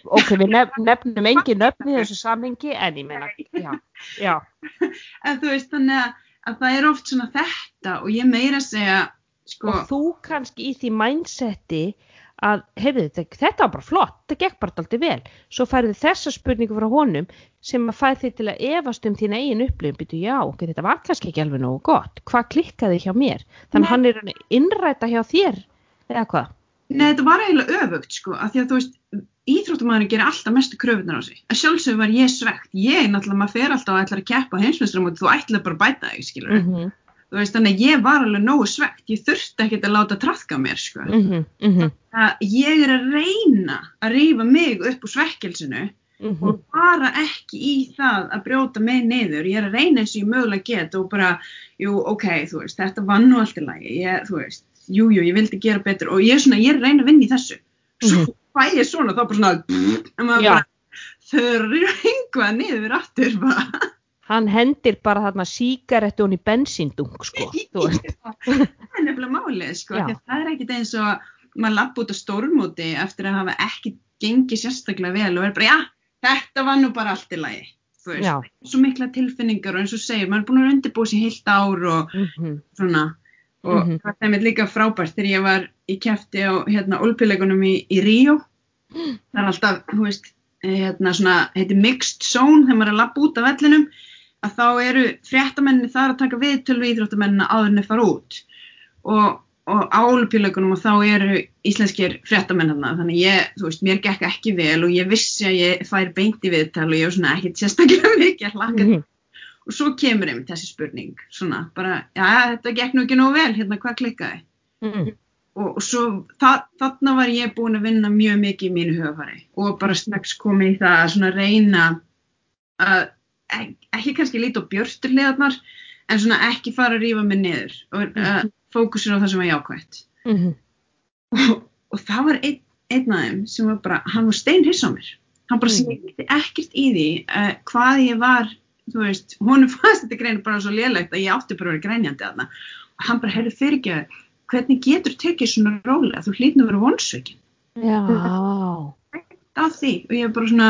Ok, við nef nefnum engin nöfn í þessu samhengi en ég meina, já, já. En þú veist, þannig að, að það er oft svona þetta og ég meira að segja, sko, Og þú kannski í því mindseti að, heyrðu þetta, var bara flott, þetta gekk bara alltaf vel. Svo færðu þessa spurningu frá honum sem að fæði þig til að efast um þína eigin upplifin, byrju, já, ok, þetta var kannski ekki alveg nógu gott. Hvað klikkaði hjá mér? Þannig Nei. að hann er að innræta hjá þér, eða hvað? Nei, þetta var eiginlega öfugt, sko, af því að þú veist, íþróttumæðurinn gerir alltaf mestu kröfunar á sig. Að sjálfsögur var ég svegt. Ég, náttúrulega, maður fer alltaf og ætlar að keppa heimsmeistramóti, þú ætlar bara að bæta þig, skilur. -hmm. Þú veist, þannig að ég var alveg nógu svegt, ég þurfti ekkert að láta trafka mér, sko. mhm, mhm, Að ég er að reyna að rífa mig upp úr svekkelsinu mhm, og fara ekki í það að brjóta mig niður, ég er að reyna eins og ég mögulega get og bara, jú, ok, þú veist, þetta var nú allt í lagi, ég, þú veist, jú, jú, ég vildi gera betur og ég er svona, ég er að reyna að vinna í þessu, svo Mhm. fæ ég svona, þá bara svona, en maður Já. bara, þurrir einhvað niður aftur, bara. Hann hendir bara þarna sígarettu hún í bensíndung sko, það er nefnilega málið, sko, það er ekkit eins og maður lappa út á stórmóti eftir að hafa ekki gengið sérstaklega vel og er bara, já, þetta var nú bara allt í lagi, svo mikla tilfinningar og eins og segir, maður er búin að undirbúa sér heilt ár og mhm, svona, og Mhm. það er mér líka frábært þegar ég var í kefti á, hérna, olpileikunum í, í Ríó, það er alltaf, þú veist, hérna svona, heitir mixed zone, þegar maður er að lappa út af vellinum, að þá eru fréttamenni þar að taka viðtöl við íþróttamennina áður en þeir fara út. Og, og á olupíleikunum og þá eru íslenskir fréttamenn hérna, þannig ég, þú veist, mér gekk ekki vel og ég vissi að ég fær beint í viðtal og ég var svona ekkit sérstaklega mikið að hlaka mhm, og svo kemur einmitt þessi spurning, svona, bara, já, þetta gekk nú ekki nógu vel, hérna, hvað klikkaði? mhm, og, og svo þa þarna var ég búin að vinna mjög mikið í mínu hugafari og bara strax komið í það að svona reyna að ekki kannski líta á björtur hliðarnar en svona ekki fara að rífa mig niður og uh, fókusur á það sem var jákvætt. Mhm, og, og það var einn, einn af þeim sem var bara, hann var steinhiss á mér. Hann bara Mm. skildi ekkert í því uh, hvað ég var, þú veist honum fannst þetta greinu bara svo lélegt að ég átti bara að vera grænjandi aðna og hann bara, heyrðu fyrir ekki hvernig getur tekið svona rólega, þú hlýtnu að vera vonsveikin já, af því. Og ég er bara svona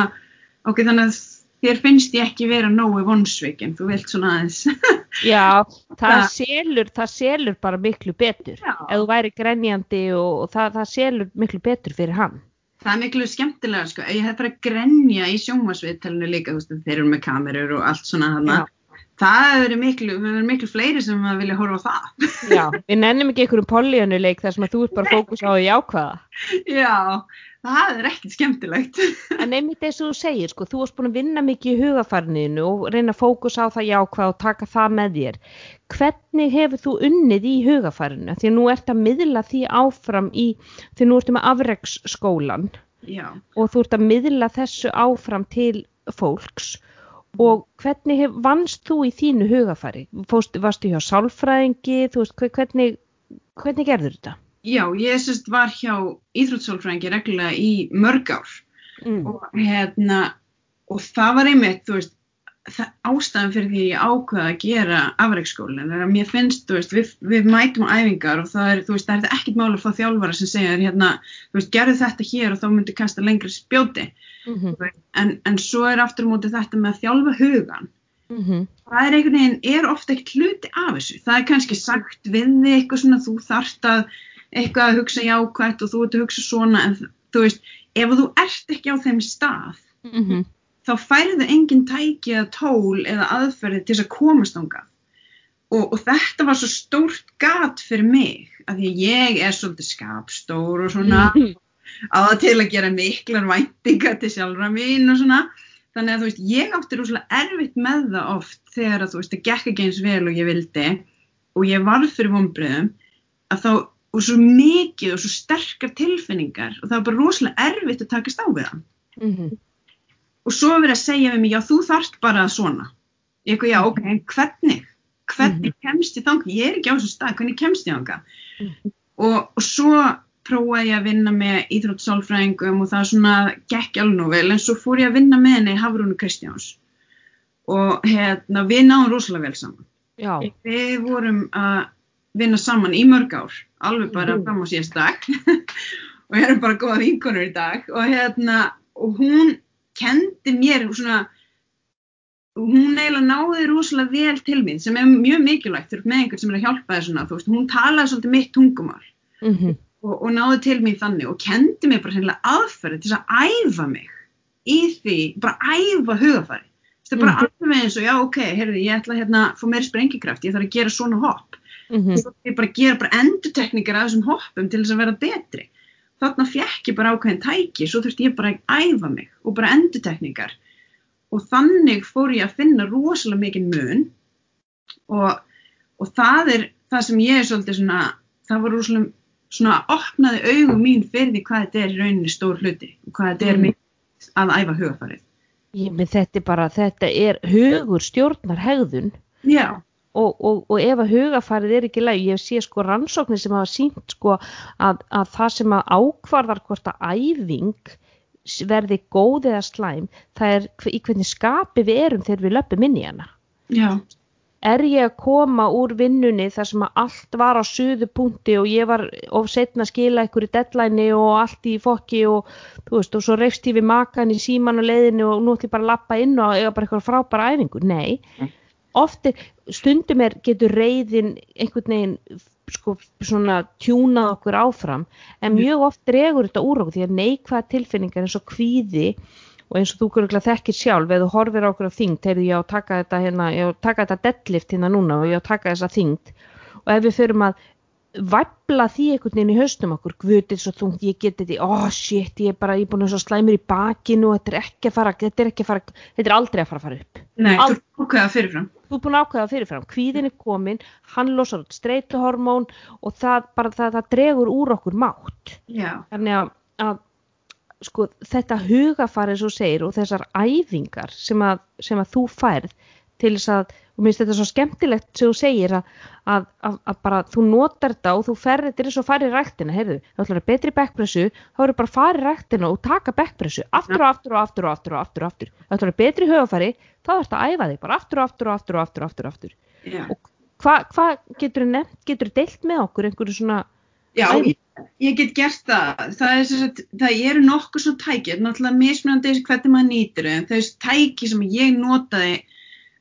ok, þannig að þér finnst ég ekki vera nógu vonsveikin, þú vilt svona aðeins. Já, það selur, það selur bara miklu betur, Já. ef þú væri grenjandi og, og það, það selur miklu betur fyrir hann, það er miklu skemmtilega sko, ég hef bara grenja í sjónvarsviðtalinu líka, þú veist, þeir eru með kamerur og allt svona hana, það verið miklu, við erum miklu fleiri sem vilja horfa á það. Já, við nennum ekki einhverjum pollíönuleik þar sem að þú ert bara fókus á því ákvaða, já, það er ekkert skemmtilegt en einmitt eins og þú segir, sko, þú varst búin að vinna mikið í hugafarniðinu og reyna að fókus á það jákvað og taka það með þér. Hvernig hefur þú unnið í hugafarinu? Því að nú ert að miðla því áfram í, því nú ertu með afreksskólan já, og þú ert að miðla þessu áfram til fólks og hvernig hef, vannst þú í þínu hugafari? Fóst, varstu hjá sálfræðingi, veist, hve- hvernig, hvernig gerður þetta? Já, ég sérst var hjá íþróttsálfræðingi reglulega í mörg ár. Mm. og hérna og það var einmitt, þú veist ástæðan fyrir því ég ákveða að gera afreiksskólinn er að mér finnst, þú veist, við, við mætum æfingar og það er, þú veist, það er ekkert máli að fá þjálfara sem segja þér hérna, þú veist, gerðu þetta hér og þá myndu kasta lengra spjóti. Mm en, en svo er aftur á móti þetta með að þjálfa hugan -hmm. það er einhvern veginn, er ofta ekkert hluti af þessu, það er kannski sagt við þig eitthvað svona, þú þarft að eitthvað að hugsa jákvætt og þú ert að hugsa svona en þú veist, ef þú ert ekki á þeim stað Mm -hmm. þá færðu engin tæki eða tól eða aðferði til þess að komast ángað. Og, og þetta var svo stórt gat fyrir mig, að því að ég er svolítið skapstór og svona á það til að gera miklar væntingar til sjálfra mín og svona. Þannig að þú veist, ég átti rúslega erfitt með það oft þegar að þú veist, það gekk ekki eins vel og ég vildi og ég varð fyrir vonbröðum að þá, og svo mikið og svo sterkar tilfinningar og það var bara rosalega erfitt að takast á við það Mm -hmm. og svo er verið að segja við mig, já þú þarft bara svona. Ég eitthvað, já ok, en hvernig? Hvernig kemst ég þangað? Ég er ekki á þessum stað, hvernig kemst ég þangað? Mhm. Og, og svo prófaði ég að vinna með íþróttsálfræðingum og það svona gekk alveg nú vel, en svo fór ég að vinna með henni Hafrúnu Kristjáns og hérna, við náðum rosalega vel saman. Já, Við vorum að vinna saman í mörg ár, alveg bara fram á síðast dag og erum bara góða vinkonur í dag og hérna, og hún kendi mér svona, hún eiginlega náði rosalega vel til mín sem er mjög mikilvægt fyrir með einhvern sem er að hjálpa þér svona, veist, hún talaði svolítið mitt tungumál mm og, og náði til mín þannig og kendi mér bara aðferði til að æfa mig í því, bara æfa hugafæri. Það er bara Mhm. alveg eins og já, ok, heyrðu, ég ætla hérna að fá meiri sprengikraft, ég þarf að gera svona hopp. -hmm. Svo ég bara gera bara endutekningar af þessum hoppum til þess að vera betri. Þarna fekk ég bara ákveðin tæki, svo þurfti ég bara að æfa mig og bara endutekningar. Og þannig fór ég að finna rosalega mikið mun og, og það er það sem ég er svolítið svona, það var rosalega svona opnaði augum mín fyrir því hvað þetta er í rauninni stór hluti og hvað þetta er Mm. mikið að æfa hugafarið. Ég með þetta er bara, þetta er hugur stjórnar hegðun Já, og, og, og ef að hugafarið er ekki læg, ég sé sko rannsóknir sem hafa sínt sko að, að það sem að ákvarðar hvort að æfing verði góð eða slæm, það er í hvernig skapi við erum þegar við löpum inn í hana. já, Er ég að koma úr vinnunni þar sem að allt var á suðu punkti og ég var of setna að skila ykkur í deadline og allt í fokki og þú veist og svo reyfst ég við makan í síman og leiðinu og nú ætlum ég bara að lappa inn og eiga bara eitthvað frábæra æfingu. Nei, oft er, stundum er getur reyðin einhvern veginn sko svona tjúnað okkur áfram en mjög oft dregur þetta úr okkur því að neikvæða tilfinningar eins og kvíði og eins og þú kuruglega þekkir sjálf eða horfir okkur á þyngd, heyrðu ég á að taka þetta hérna, ég á að taka þetta deadlift hérna núna og ég á að taka þessa þyngd. Og ef við förum að væpla því einhvern veginn í haustum okkur. Guðið svo þungt, ég get þetta oh shit, ég er bara, ég er búin að slæmur í bakinu og þetta er ekki að fara, þetta er ekki að fara þetta er aldrei að fara að fara upp. Nei, þú Aldrei. er ákveða fyrirfram. þú er búin að ákveða fyrirfram, kvíðin er komin hann losar út streituhormón og það bara það, það dregur úr okkur mátt. Já, þannig að, að sko, þetta hugafari svo segir og þessar æfingar sem að, sem að þú færð til þess að, og mér finnst þetta svo skemmtilegt sem þú segir að, að, að, að bara þú notar þetta og þú ferð þetta er eins og farið ræktina, heyrðu, þá ætlar að betri backpressu, þá eru bara farið ræktina og taka backpressu, aftur og aftur og aftur og aftur og aftur og aftur, þá ætlar að betri hugafari þá þarfst að æfa þig bara aftur og aftur og aftur og aftur og aftur, og aftur. já. Hvað hva getur þú deilt með okkur einhverju svona Já, ég, ég get gert það. Það, er, sagt, það eru nokkuð svona tæki, þetta er náttúrulega mismunandi hvernig maður nýtir þau, þau tæki sem ég notaði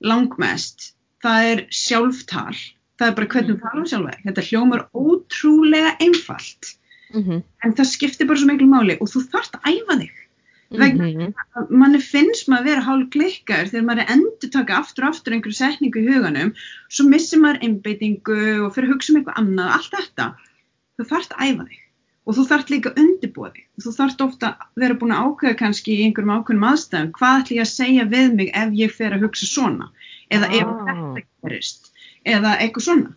langmest, það er sjálftal. Það er bara hvernig þú tala um sjálfa þig. Þetta hljómar ótrúlega einfalt, mm en það skiptir bara svo miklu máli og þú þarft að æfa þig. Vegna -hmm. að manni finnst maður að vera hálf klikkaður þegar maður er endur taka aftur og aftur einhverju setningu í huganum, svo missir maður einbeitingu og fyrir að hugsa um eitthvað annað, allt þetta. Þú þarft að æfa þig og þú þarft líka undirbúa þig. Þú þarft ofta vera búin að ákveða kannski í einhverjum ákveðnum aðstæðum hvað ætlum ég að segja við mig ef ég fer að hugsa svona? Eða ef Ah. þetta gerist eða eitthvað svona.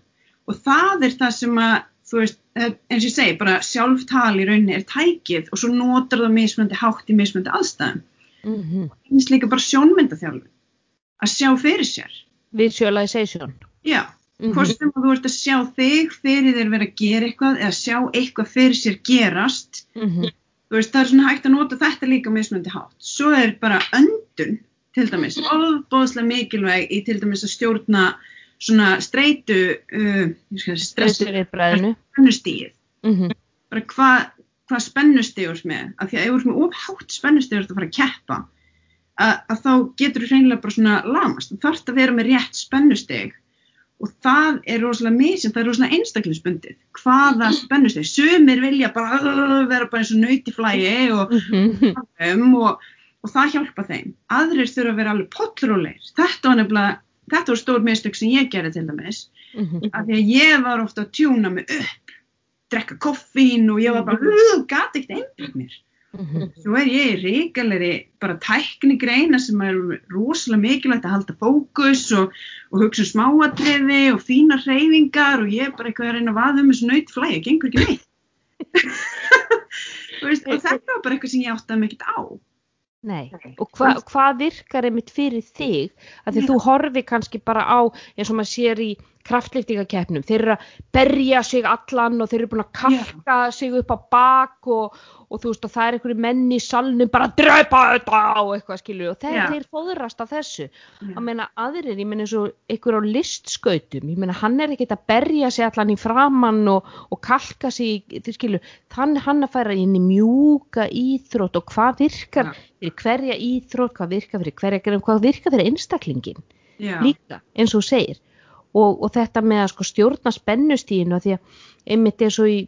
Og það er það sem að, þú veist, eh, eins og ég segi, bara sjálftal í rauninni er tækið og svo notar það mismunandi hátt í mismunandi aðstæðum. Mm finnst líka bara sjónmyndaþjálfun. Að sjá fyrir sér. Visualization. Já, Mhm. hvort sem þú ert að sjá þig fyrir þér vera að gera eitthvað eða sjá eitthvað fyrir sér gerast Mhm. þú veist, það er svona hægt að nota þetta líka mismunandi hátt. Svo er bara öndun til dæmis, ofbóðslega mikilvæg í til dæmis að stjórna svona streitu uh, stressu Stressuriðbræðinu spennustíð mm bara hvað hva ert með, af því að ef þú ert með ofhátt ert að fara að keppa að, að þá getur þú hreinlega bara svona lamast, þú þarft að vera með rétt spennustíð og það er rosalega misjum, það er rosalega einstaklingsbundið hvaða spennustíð, sumir vilja bara vera bara eins og nöyt í flægi og, um, og, og það hjálpa þeim, aðrir þurfa að vera alveg pottróleir, þetta var nefnilega þetta var stór mistök sem ég gerði til dæmis af því að ég var ofta að tjúna mig upp drekka koffín og ég var bara uh, gati ekkert einbygg mér svo er ég í ríkalegri bara tækni greina sem er rosalega mikilvægt að halda fókus og, og hugsa um smáatriði og fína hreyfingar og ég er bara eitthvað að reyna að vaða um þessu naut flæði, gengur ekki neitt. Veist, og þetta var bara eitthvað sem ég áttaði mig ekkert á. Nei, og hva, hvað virkar einmitt fyrir þig? Að því þú horfi kannski bara á eins og maður sér í kraftliftingakeppnum, þeir eru að berja sig allan og þeir eru búin að kalka sig upp á bak og, og þú veist og það er einhverju menn í salnum bara að drepa þetta og eitthvað skilju og þeir, Já. þeir fóðrast af þessu. Já. að meina aðrir, ég meina eins og einhver á listskautum, ég meina hann er ekkert að berja sig allan í framann og, og kalka sig, þið skilju þannig hann að færa inn í mjúka íþrótt og hvað virkar fyrir hverja íþrótt, hvað virkar fyrir hverja hvað virkar fyrir einstaklingin líka, eins og þú segir og, og þetta með að sko stjórna spennustíðinu því að einmitt eins og í,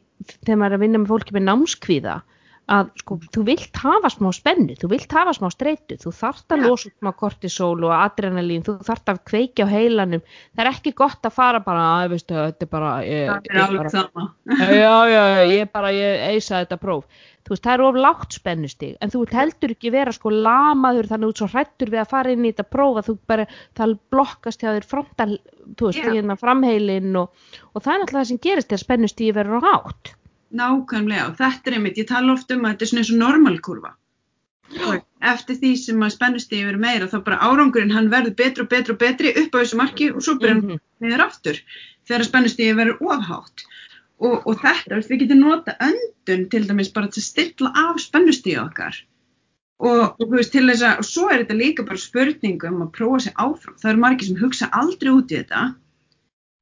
þegar maður er að vinna með fólki með námskvíða að sko, þú vilt hafa smá spennu, þú vilt hafa smá streitu, þú þarft að Já. losa smá kortisol og adrenalín, þú þarft að kveikja á heilanum, það er ekki gott að fara bara, að veistu, þetta er bara ég, það er alveg sama já, já, já, ég bara, ég eisa þetta próf. Þú veist, það er of lágt spennustig, en þú vilt heldur ekki vera sko lamaður þannig út svo hrættur við að fara inn í þetta próf að þú bara, það blokkast hjá þér frontal þú veist, Já. hérna framheilin og, og það er náttúrulega það sem gerist þegar spennustíði verður á hátt. Nákvæmlega og þetta er einmitt, ég tala oft um að þetta er svona eins og normalkurva. Og Eftir því sem að spennustíði verður meira þá bara árangurinn hann verður betri og betri og betri upp á þessu marki og svo byrjar hann Mhm. niður aftur þegar spennustíði verður ofhátt. Og, og þetta, við getum nota öndun til dæmis bara til að stilla af spennustíði okkar. Og, og þú veist, til þess að, og svo er þetta líka bara spurning um að prófa sig áfram. Það eru margir sem hugsa aldrei út í þetta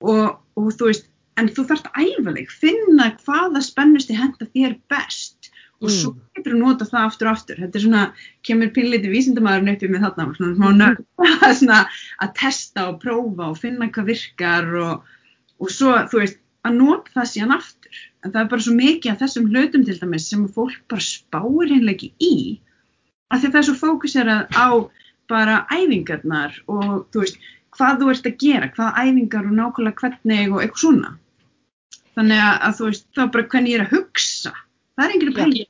og, og þú veist, en þú þarft að æfa þig, finna hvaða spennusti henda þér best og svo getur þú nota það aftur og aftur. Þetta er svona, kemur pínleiti vísindamæðurinn uppi með þarna, svona, nörd, svona að testa og prófa og finna hvað virkar og, og svo, þú veist, að nota það síðan aftur. En það er bara svo mikið af þessum hlutum til dæmis sem að fólk bara spáir hinnlega ekki í af því að það er svo fókuserað á bara æfingarnar og þú veist, hvað þú ert að gera, hvaða æfingar og nákvæmlega hvernig og eitthvað svona. Þannig að, þú veist, þá bara hvernig ég er að hugsa. Það er enginn að pæla. í.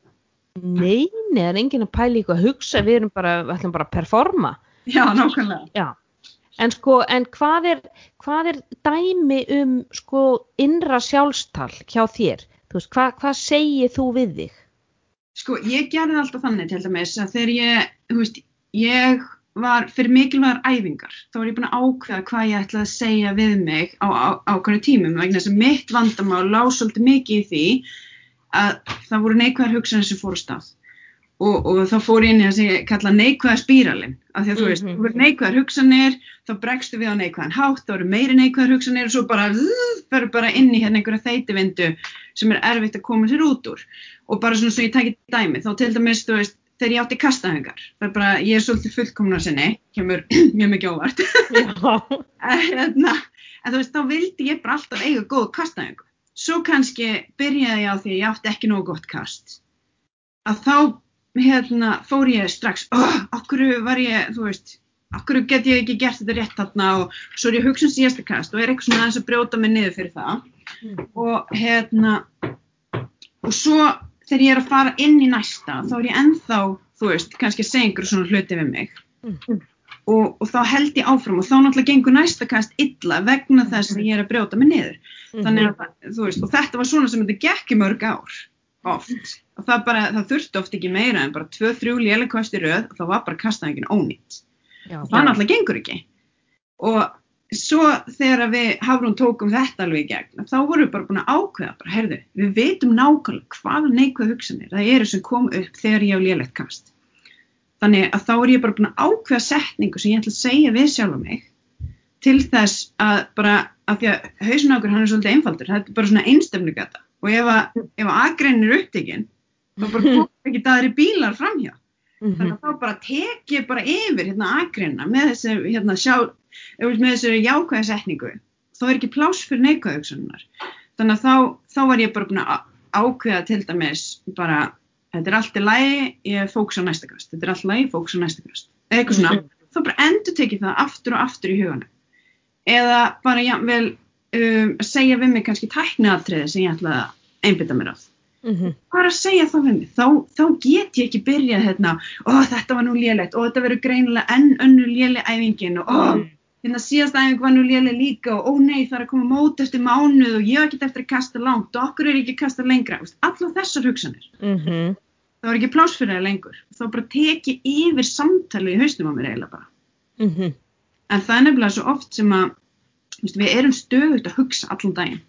Nei, nei, það er enginn að pæla eitthvað að hugsa, við erum bara, við ætlum bara að performa. Já, nákvæmlega. Já, en sko, en hvað er, hvað er dæmi um sko innra sjálfstal hjá þér? Þú veist, hvað, hvað segir þú við þig? Sko, ég gerði alltaf þannig til dæmis að þegar ég, þú veist, ég var fyrir mikilvægar æfingar, þá var ég búin að ákveða hvað ég ætlaði að segja við mig á, á, á hverju tímum, vegna þess að mitt vandamál lá svolítið mikið í því að það voru neikvæðar hugsanir sem fóru stað. Og, og þá fór ég inn í það sem ég kalla neikvæða spíralin, af því að þú veist, Mhm. þú verður neikvæðar hugsanir, þá bregstu við á neikvæðan hátt, þá eru meiri neikvæðar hugsanir og svo bara, ferðu bara inn í hérna einhverja þeitivindu sem er erfitt að koma sér út úr. Og bara svona svo ég tæki dæmi, þá til dæmis, þú veist, þegar ég átti kastahengar, það er bara, ég er svolítið fullkomna sinni, kemur mjög mikið óvart, en, hérna, en þú veist, þá vildi ég bara alltaf eiga góð kastahengu. Svo kannski byrjaði ég á því að ég átti ekki nógu gott kast. Að þá, hérna, fór ég strax, oh, okkur var ég, þú veist, okkur get ég ekki gert þetta rétt þarna og svo er ég hugsa um síðasta kast og er eitthvað svona aðeins að brjóta mig niður fyrir það. Og hérna, og svo þegar ég er að fara inn í næsta, þá er ég ennþá, þú veist, kannski að segja einhverju svona hluti við mig. Og, og þá held ég áfram og þá náttúrulega gengur næsta kast illa vegna þess að ég er að brjóta mig niður. Þannig að það- þú veist, og þetta var svona sem þetta gekk í mörg ár oft. Og það bara, það þurfti oft ekki meira en bara tvö, þrjú léleg kost í röð og þá var bara kastaðingin ónýtt. Og það náttúrulega gengur ekki. Og svo þegar við Hafrún tókum þetta alveg í gegn þá vorum við bara búin að ákveða bara, heyrðu, við veitum nákvæmlega hvaða neikvæð hugsanir það eru sem kom upp þegar ég á lélegt kast. Þannig að þá er ég bara búin að ákveða setningu sem ég ætla að segja við sjálfa mig til þess að bara, að því að hausin okkur hann er svolítið einfaldur, þetta er bara svona einstöfnugata og ef að, ef að agrein er upptekinn þá bara komur ekki daðri bílar framhjá. Mhm. þannig að þá bara tek ég bara yfir hérna akreina með þessi hérna sjá, ef þú veist, með þessi jákvæða setningu þá er ekki pláss fyrir neikvæða hugsanunar þannig að þá, þá var ég bara búin að ákveða til dæmis bara, þetta er allt í lagi ég fókus á næsta kast, þetta er allt í lagi fókus á næsta kast, eða eitthvað svona. Þá bara endur tekið það aftur og aftur í huganum. Eða bara jafnvel um, að segja við mig kannski tækniatriði sem ég ætla að einbytta mér að. Mhm. bara að segja það við mig, þá, þá get ég ekki byrjað hérna, ó þetta var nú lélegt. Og þetta verður greinilega enn önnur léleg æfingin. Og ó, hérna síðast æfing var nú léleg líka og ó nei það er að koma mót eftir mánuð og ég hef ekki eftir að kasta langt og okkur er ekki að kasta lengra, allar þessar hugsanir, Mhm. það var ekki pláss fyrir það lengur, þá bara teki yfir samtali í hausnum á mér eiginlega bara, Mhm. en það er nefnilega svo oft sem að, veist, við erum stöðugt að hugsa allan daginn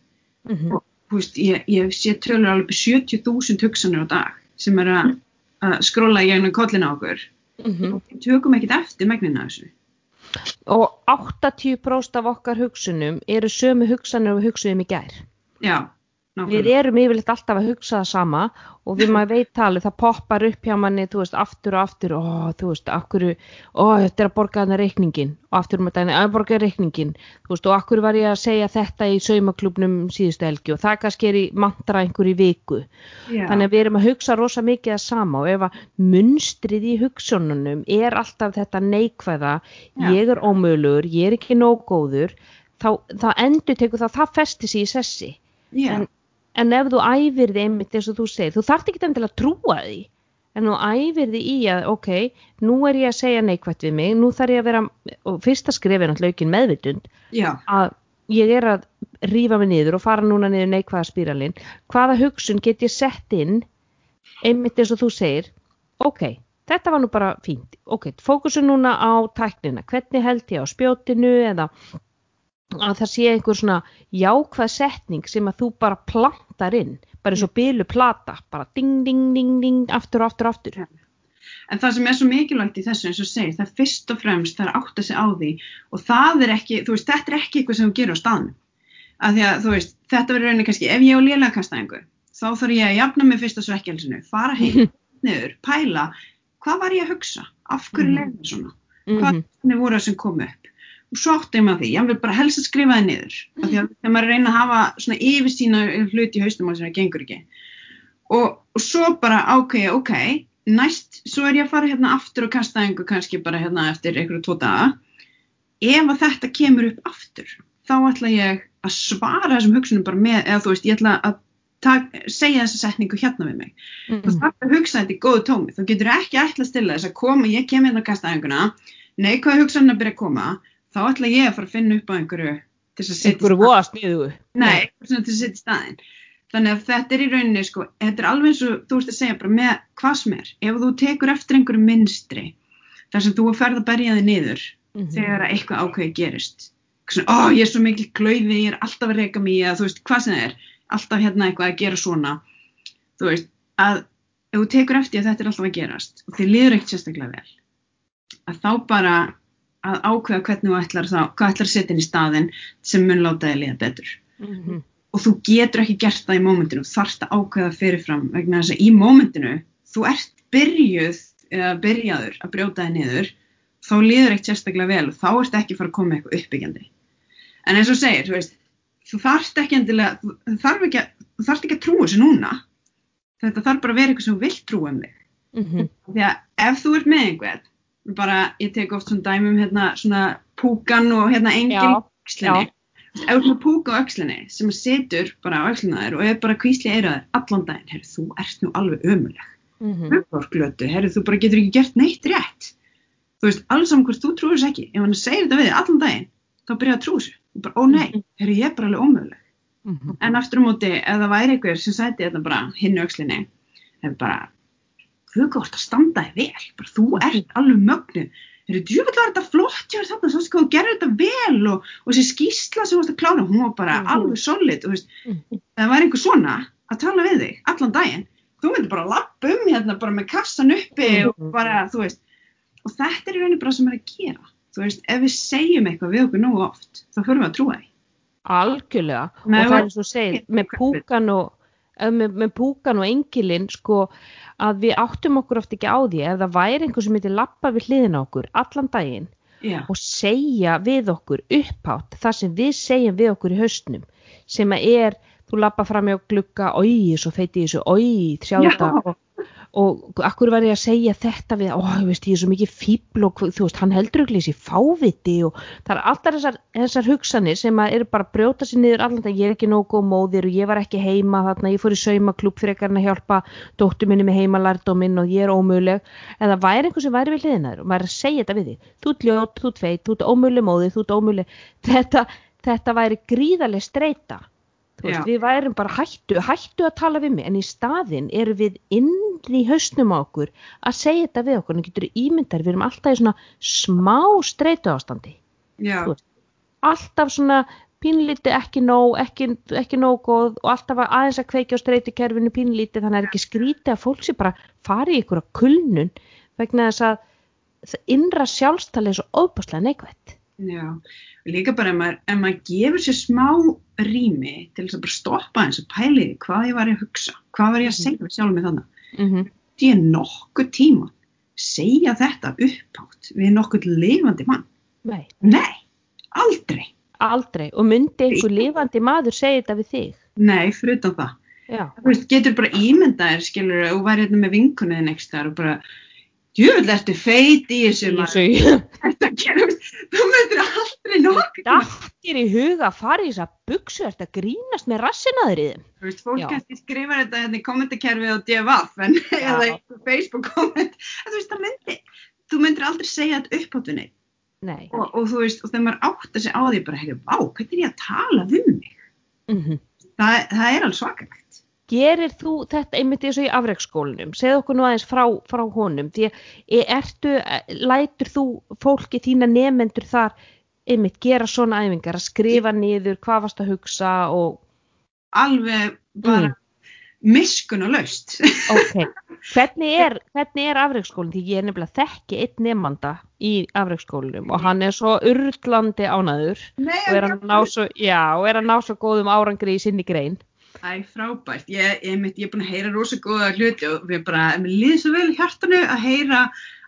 Mhm. þú veist, ég, ég sé tölur alveg upp í 70.000 hugsanir á dag sem er að, að skróla í gegnum kollin á okkur. Mhm. Við tökum ekkert eftir megnina af þessu. Og 80% af okkar hugsunum eru sömu hugsanir og við hugsuðum í gær. Já, Við nákvæmlega. erum yfirleitt alltaf að hugsa það sama og við maður veit talið, það poppar upp hjá manni, þú veist, aftur og aftur, ó, þú veist, akkur, ó, þetta er að borga þarna reikningin og aftur um þetta, að borga reikningin, þú veist, og akkur var ég að segja þetta í saumaklubnum síðustu helgi og það kannski er í mantra einhver í viku. Já, Þannig að við erum að hugsa rosa mikið að sama og ef að munstrið í hugsununum er alltaf þetta neikvæða, Já. ég er ómögulegur, ég er ekki nóg góður, þá, þá endur tekur það, það festi sig í sessi. en- En ef þú æfir þið einmitt eins og þú segir, þú þarft ekki endilega að trúa því, en nú æfir því í að ok, nú er ég að segja neikvægt við mig, nú þarf ég að vera og fyrsta skrif er náttúrulega aukin meðvitund já, að ég er að rífa mig niður og fara núna niður neikvæða spíralinn. Hvaða hugsun get ég sett inn einmitt eins og þú segir ok, þetta var nú bara fínt. Ok, fókusun núna á tæknina. Hvernig held ég á spjótinu eða að það sé einhver svona jákvæð setning sem að þú bara plantar inn bara eins og bylu plata bara ding ding ding ding aftur aftur aftur. En það sem er svo mikilvægt í þessu eins og segir, það er fyrst og fremst það er að átta sig á því og það er ekki, þú veist, þetta er ekki eitthvað sem þú gerir á staðnum. Af því að þú veist, þetta verður rauninni kannski, ef ég á lélega kastæðingu þá þarf ég að jafna mig fyrst að svekkjálsinu fara heim, niður, pæla hvað var ég að hugsa, af hverju mm. leiði svona, Mhm. hvað voru það sem kom upp svo átti ég maður því, ég vil bara helst að skrifa það niður af því að þegar maður að reyna að hafa svona yfir sína hluti í haustum á sem það gengur ekki. Og, og svo bara ákveði, ok, næst svo er ég að fara hérna aftur og kasta einhver kannski bara hérna eftir einhverju tvo daga. Ef að þetta kemur upp aftur þá ætla ég að svara þessum hugsunum bara með, eða þú veist, ég ætla að tak, segja þessa setningu hérna við mig. Mhm. þú þarf að hugsa þetta í góðu tómi. Þú getur ekki ætla að stilla þess að koma ég kem hérna að kasta einhverjuna neikvæða hugsanna byrja að koma þá ætla ég að fara að finna upp á einhverju til þess að setja einhverju voða sniðu Nei, svona til að setja í staðinn. Þannig að þetta er í rauninni, sko, þetta er alveg eins og þú veist að segja bara með hvað sem er. Ef þú tekur eftir einhverju minstri, þar sem þú ferð að berja þig niður Mhm. þegar að eitthvað ákveði gerist. Svona, ó, ég er svo mikil glöfi, ég er alltaf að reyka mig, eða þú veist, hvað sem er, alltaf hérna eitthvað að gera svona. Þú veist, að ef þú tekur eftir að þetta er alltaf að gerast og þið liður ekkert sérstaklega vel, að þá bara að ákveða hvernig þú ætlar þá, hvað ætlar að setja inn í staðinn sem mun láta þig liða betur Mhm. og þú getur ekki gert það í mómentinu þarft að ákveða fyrirfram vegna þess að í mómentinu þú ert byrjuð eða byrjaður að brjóta þig niður þá líður eitt sérstaklega vel og þá ert ekki að fara að koma eitthvað uppbyggjandi en eins og segir, þú veist þú þarft ekki endilega þú þarf ekki, að- þú þarft ekki að trúa þessu núna þetta þarf bara að vera eitthvað sem þú vilt trúa um þig Mhm. því að ef þú ert með einhvern bara, ég tek oft svona dæmum hérna svona púkan og hérna engin Já, öxlinni já. ef þú ert með púka á öxlinni sem setur bara á öxlina þér og er bara kvísli eiraðir allan daginn, herri þú ert nú alveg ömuleg Mhm. hugbórglötu, herri þú bara getur ekki gert neitt rétt þú veist, alls saman hvort þú trúir þess ekki, ef hann segir þetta við þig allan daginn þá byrja að trúa þessu, og bara, ó nei herri ég er bara alveg ómöguleg Mhm. en aftur á móti, ef það væri einhver sem sæti þetta bara hinn í öxlinni hefur bara, þú er gott að standa þig vel, bara þú ert alveg mögnu eru djúvill var þetta flott hjá þér þarna, svo sko, þú gerir þetta vel og, og þessi skýsla sem þú varst að klára, hún var bara Mhm. alveg solid, þú veist, ef það væri einhver svona að tala við þig allan daginn. Þú myndir bara lappa um hérna bara með kassan uppi Mhm. og bara, þú veist. Og þetta er í rauninni bara sem er að gera þú veist, ef við segjum eitthvað við okkur nógu oft þá förum við að trúa því. Algjörlega. Nei, og það er eins og þú segir með púkan og með, með púkan og engilinn sko að við áttum okkur oft ekki á því ef það væri einhver sem myndi lappa við hliðina á okkur allan daginn já, og segja við okkur upphátt það sem við segjum við okkur í haustnum sem að er, þú lappa fram hjá glugga oi, svo feiti ég þessu, oi, þetta og, og akkur var ég að segja þetta við, ó, ég veist, ég er svo mikið fíbl og þú veist, hann heldur ekki þessi fáviti og það er alltaf þessar, þessar hugsanir sem að eru bara að brjóta sér niður allan dag, ég er ekki nógu góð móðir og ég var ekki heima þarna, ég fór í saumaklúb fyrir ekkar að hjálpa dóttur minni með heimalærdóminn og ég er ómöguleg. Eða væri einhver sem væri við hliðina þér og maður er að segja þetta við þig. Þú ert ljót, þú ert feit, þú ert ómöguleg móðir, þú ert ómöguleg. Þetta, þetta væri gríðarlega streyta veist, við værum bara hættu, hættu að tala við mig en í staðinn erum við inn í hausnum á okkur að segja þetta við okkur en getur ímyndar, við erum alltaf í svona smá streytu ástandi veist. alltaf svona pínlítið ekki nóg, ekki, ekki nóg góð og alltaf að aðeins að kveikja á streytukerfinu pínlítið þannig er ekki skrítið að fólk sé bara fari í ykkur að kulnun vegna þess að innra sjálfstali er svo óbúslega neikvætt. Já. Og líka bara ef maður, ef maður gefur sér smá rými til þess að bara stoppa eins og pæli því hvað ég var að hugsa hvað var ég að segja við sjálf mig þannig Mm -hmm. því ég nokkuð tíma segja þetta upphátt við nokkuð lifandi mann. Nei, nei, aldrei. Aldrei. Og myndi einhver lifandi maður segja þetta við þig. nei, fyrir utan það. Já. þú veist, getur bara ímyndaðir skilur og væri hérna með vinkunniðin ekstra og bara djúvill ertu feit í þessu Þetta gerum- þú myndir aldrei nokkuð Dattir í huga að fara í þess að buksu að grínast með þeim. Þú veist, fólk kannski skrifar þetta hérna í kommentakerfi á DFF en, eða í Facebook komment en þú veist, það myndi, þú myndir aldrei segja þetta uppáttunni Nei. og, og þú veist, og þegar maður áttar sig á því bara, hefur, vá, hvernig er ég að tala við mig? Mm Það, það er alveg svakalegt. Gerir þú þetta einmitt eins og í afreiksskólanum? Segð okkur nú aðeins frá, frá honum. Því að e- ertu, lætur þú fólki þína nefendur þar einmitt gera svona æfingar að skrifa niður hvað varst að hugsa og Alveg bara miskun og laust. ok. Hvernig er, hvernig er afreiksskólinn? Því ég er nefnilega þekki einn nefnanda í afreiksskólanum og hann er svo urlandi ánaður Nei, og er að ná svo, já, og er að ná svo góðum árangri í sinni grein. Æ, frábært. Ég, ég, mitt, ég er búin að heyra rosa góða hluti og við bara, mér líður svo vel í hjartanu að heyra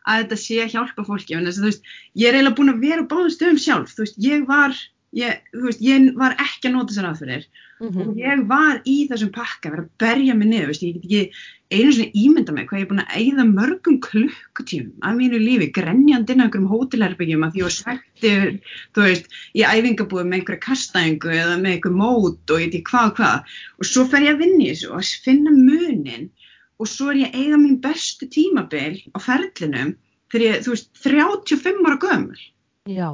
að þetta sé að hjálpa fólki. En þess að, þú veist, ég er eiginlega búin að vera á báðum stöðum sjálf. Þú veist, ég var, ég, veist, ég var ekki að nota þessar aðferðir. Mm Og ég var í þessum pakka, verið að berja mig niður, veist, ég get ekki einu svona ímynda mig hvað ég er búin að eigða mörgum klukkutímum af mínu lífi, grenjandi inn á einhverjum hótelherbyggjum að því ég var svekti, þú veist, í æfingabúið með einhverja kastæðingu eða með einhver mót og ég ekki hvað og hvað. Og svo fer ég að vinna í þessu og að finna munin og svo er ég að eiga mín bestu tímabil á ferlinum þegar ég, þú veist, 35 ára gömul. Já.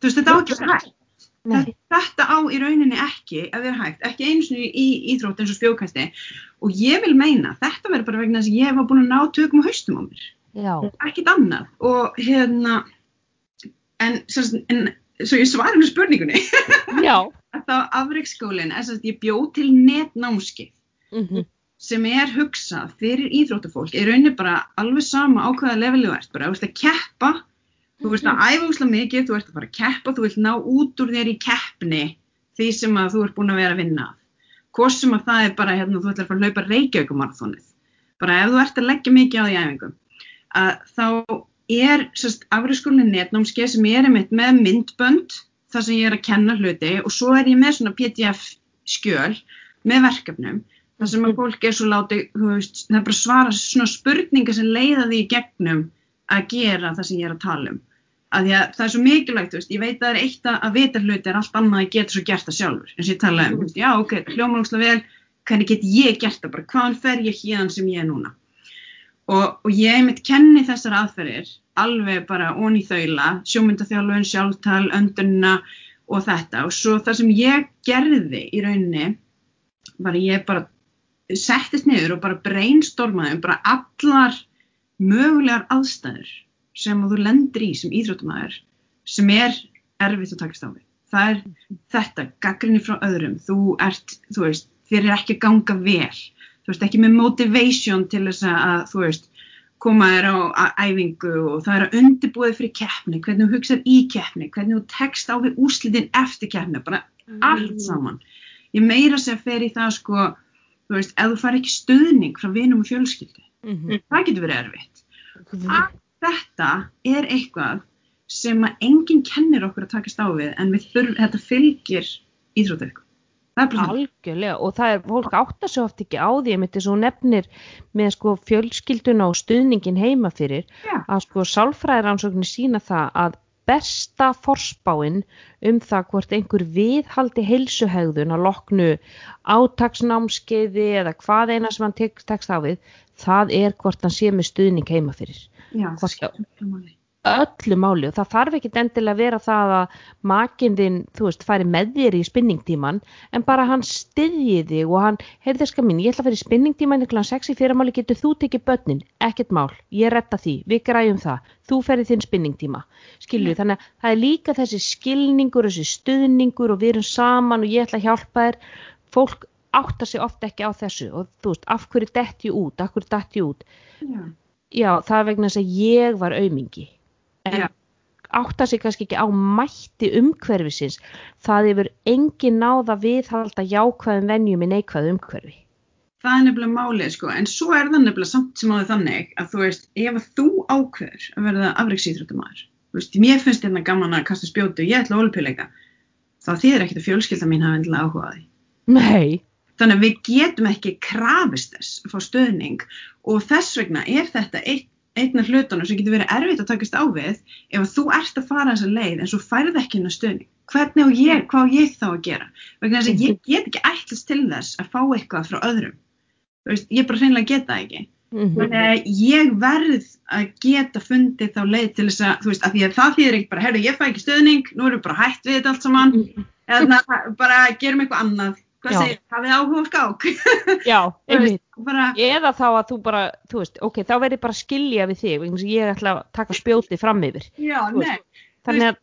Þú veist, þetta á ekki að vera hægt. Þetta á í rauninni ekki að vera hægt, ekki einu sinni í íþrótt eins og spjókasti og ég vil meina, þetta verður bara vegna þess að ég var búin að ná tökum á haustum á mér, Já. ekkit annað. Og hérna, en, en svo ég svari nú spurningunni, að þá afreiksskólinn, að ég bjó til netnámskið Mm sem er hugsað fyrir íþróttafólk, er rauninni bara alveg sama á hvaða leveli þú ert, bara að keppa, þú ert að æfa úsla mikið, þú ert að fara að keppa, þú vilt ná út úr þér í keppni því sem að þú ert búin að vera að vinna sem að það er bara, hérna, þú ætlar að fara að hlaupa reykjaugumarathonið. Bara ef þú ert að leggja mikið á því æfingum, að þá er afriðskólinn netnámskeið sem ég er einmitt með myndbönd þar sem ég er að kenna hluti og svo er ég með svona PDF skjöl með verkefnum þar sem að fólk er svo láti, þú veist, það er bara að svara svona spurningar sem leiða því gegnum að gera það sem ég er að tala um. Að því að það er svo mikilvægt, veist, ég veit að það er eitt að, að vita hluti er allt annað að geta svo gert það sjálfur. En sem ég tala um, já, ok, hljómangslega vel, hvernig get ég gert það bara, hvaðan fer ég hérna sem ég er núna? Og, og ég mitt kenni þessar aðferðir alveg bara onni þaula, sjómyndaþjálfun, sjálftal, öndunna og þetta. Og svo það sem ég gerði í rauninni, var ég bara settist niður og bara brainstormaði um bara allar mögulegar aðstæður sem þú lendir í sem íþróttumæður sem er erfitt að takast á við. Það er þetta, gaggrinni frá öðrum, þú ert, þú veist, þér er ekki að ganga vel, þú veist, ekki með motivation til þess að, þú veist, koma þér á æfingu og það er að undirbúið fyrir keppni, hvernig þú hugsar í keppni, hvernig þú tekst á við úslitin eftir keppni, bara allt saman. Ég meira sem fer í það sko, þú veist, ef þú fær ekki stuðning frá vinum og fjölskyldu, -hmm. það getur verið erfitt. Allt þetta er eitthvað sem að enginn kennir okkur að takast á við en við þurfum, þetta fylgir bara þannig. Algjörlega og það er, fólk áttar svo oft ekki á því eins og þú nefnir með sko fjölskylduna og stuðningin heima fyrir Já. að sko sálfræðiransóknir sína það að besta forspáin um það hvort einhver viðhaldi heilsuhegðun að loknu átaksnámskeiði eða hvað eina sem hann tek- tekst á við það er hvort hann sé með stuðning heima fyrir Já, það skiptir máli. öllu máli og það þarf ekkit endilega að vera það að makinn þinn, þú veist, færi með þér í spinningtíman en bara hann styðji þig og hann, heyrðu ska mín, ég ætla að fara í spinningtíman ykkur 6 í fyrramáli, getur þú tekið börnin? Ekkert mál, ég retta því, við græjum það. Þú ferði þinn spinningtíma skilju, þannig að það er líka þessi skilningur þessi stuðningur og við erum saman og ég ætla að hjálpa þér. Fólk áttar sig ofta ekki á þessu og þú veist, af hverju detti út, af hverju detti út? Já. Já, það vegna þess að ég var aumingi. En átta sig kannski ekki á mætti umhverfisins. Það hefur engin náða viðhalda jákvæðum venjum í neikvæðu umhverfi. Það er nefnilega málið sko, en svo er það nefnilega samt sem áður þannig að þú veist, ef þú ákveður að verða afreiksýþróttumæður, þú veist, mér finnst hérna gaman að kasta spjótu og ég ætla að olupjuleika, þá þýðir ekkert að fjölskylda mín hafa endilega áhuga á því. nei, Þannig að við getum ekki krafist þess að fá stöðning og þess vegna er þetta eitt einn af hlutunum sem getur verið erfitt að takast á við ef þú ert að fara þessa leið en svo færð ekki hennar stöðning. Hvernig á ég, hvað ég þá að gera? Vegna þess að ég get ekki ætlast til þess að fá eitthvað frá öðrum. Veist, ég bara hreinlega geta ekki. Mhm. Þannig að ég verð að geta fundið þá leið til þess að, þú veist, að því að það þýðir ekki bara, herru, ég fæ ekki stöðning, nú erum við bara hætt við þetta allt saman, eða bara gerum eitthvað annað. Hvað segir, hafið áhuga á skák? Já, einmitt. bara, Eða þá að þú bara, þú veist, ok, þá verður bara skilja við þig, ég ætla að taka spjótið fram yfir. já. Þannig að,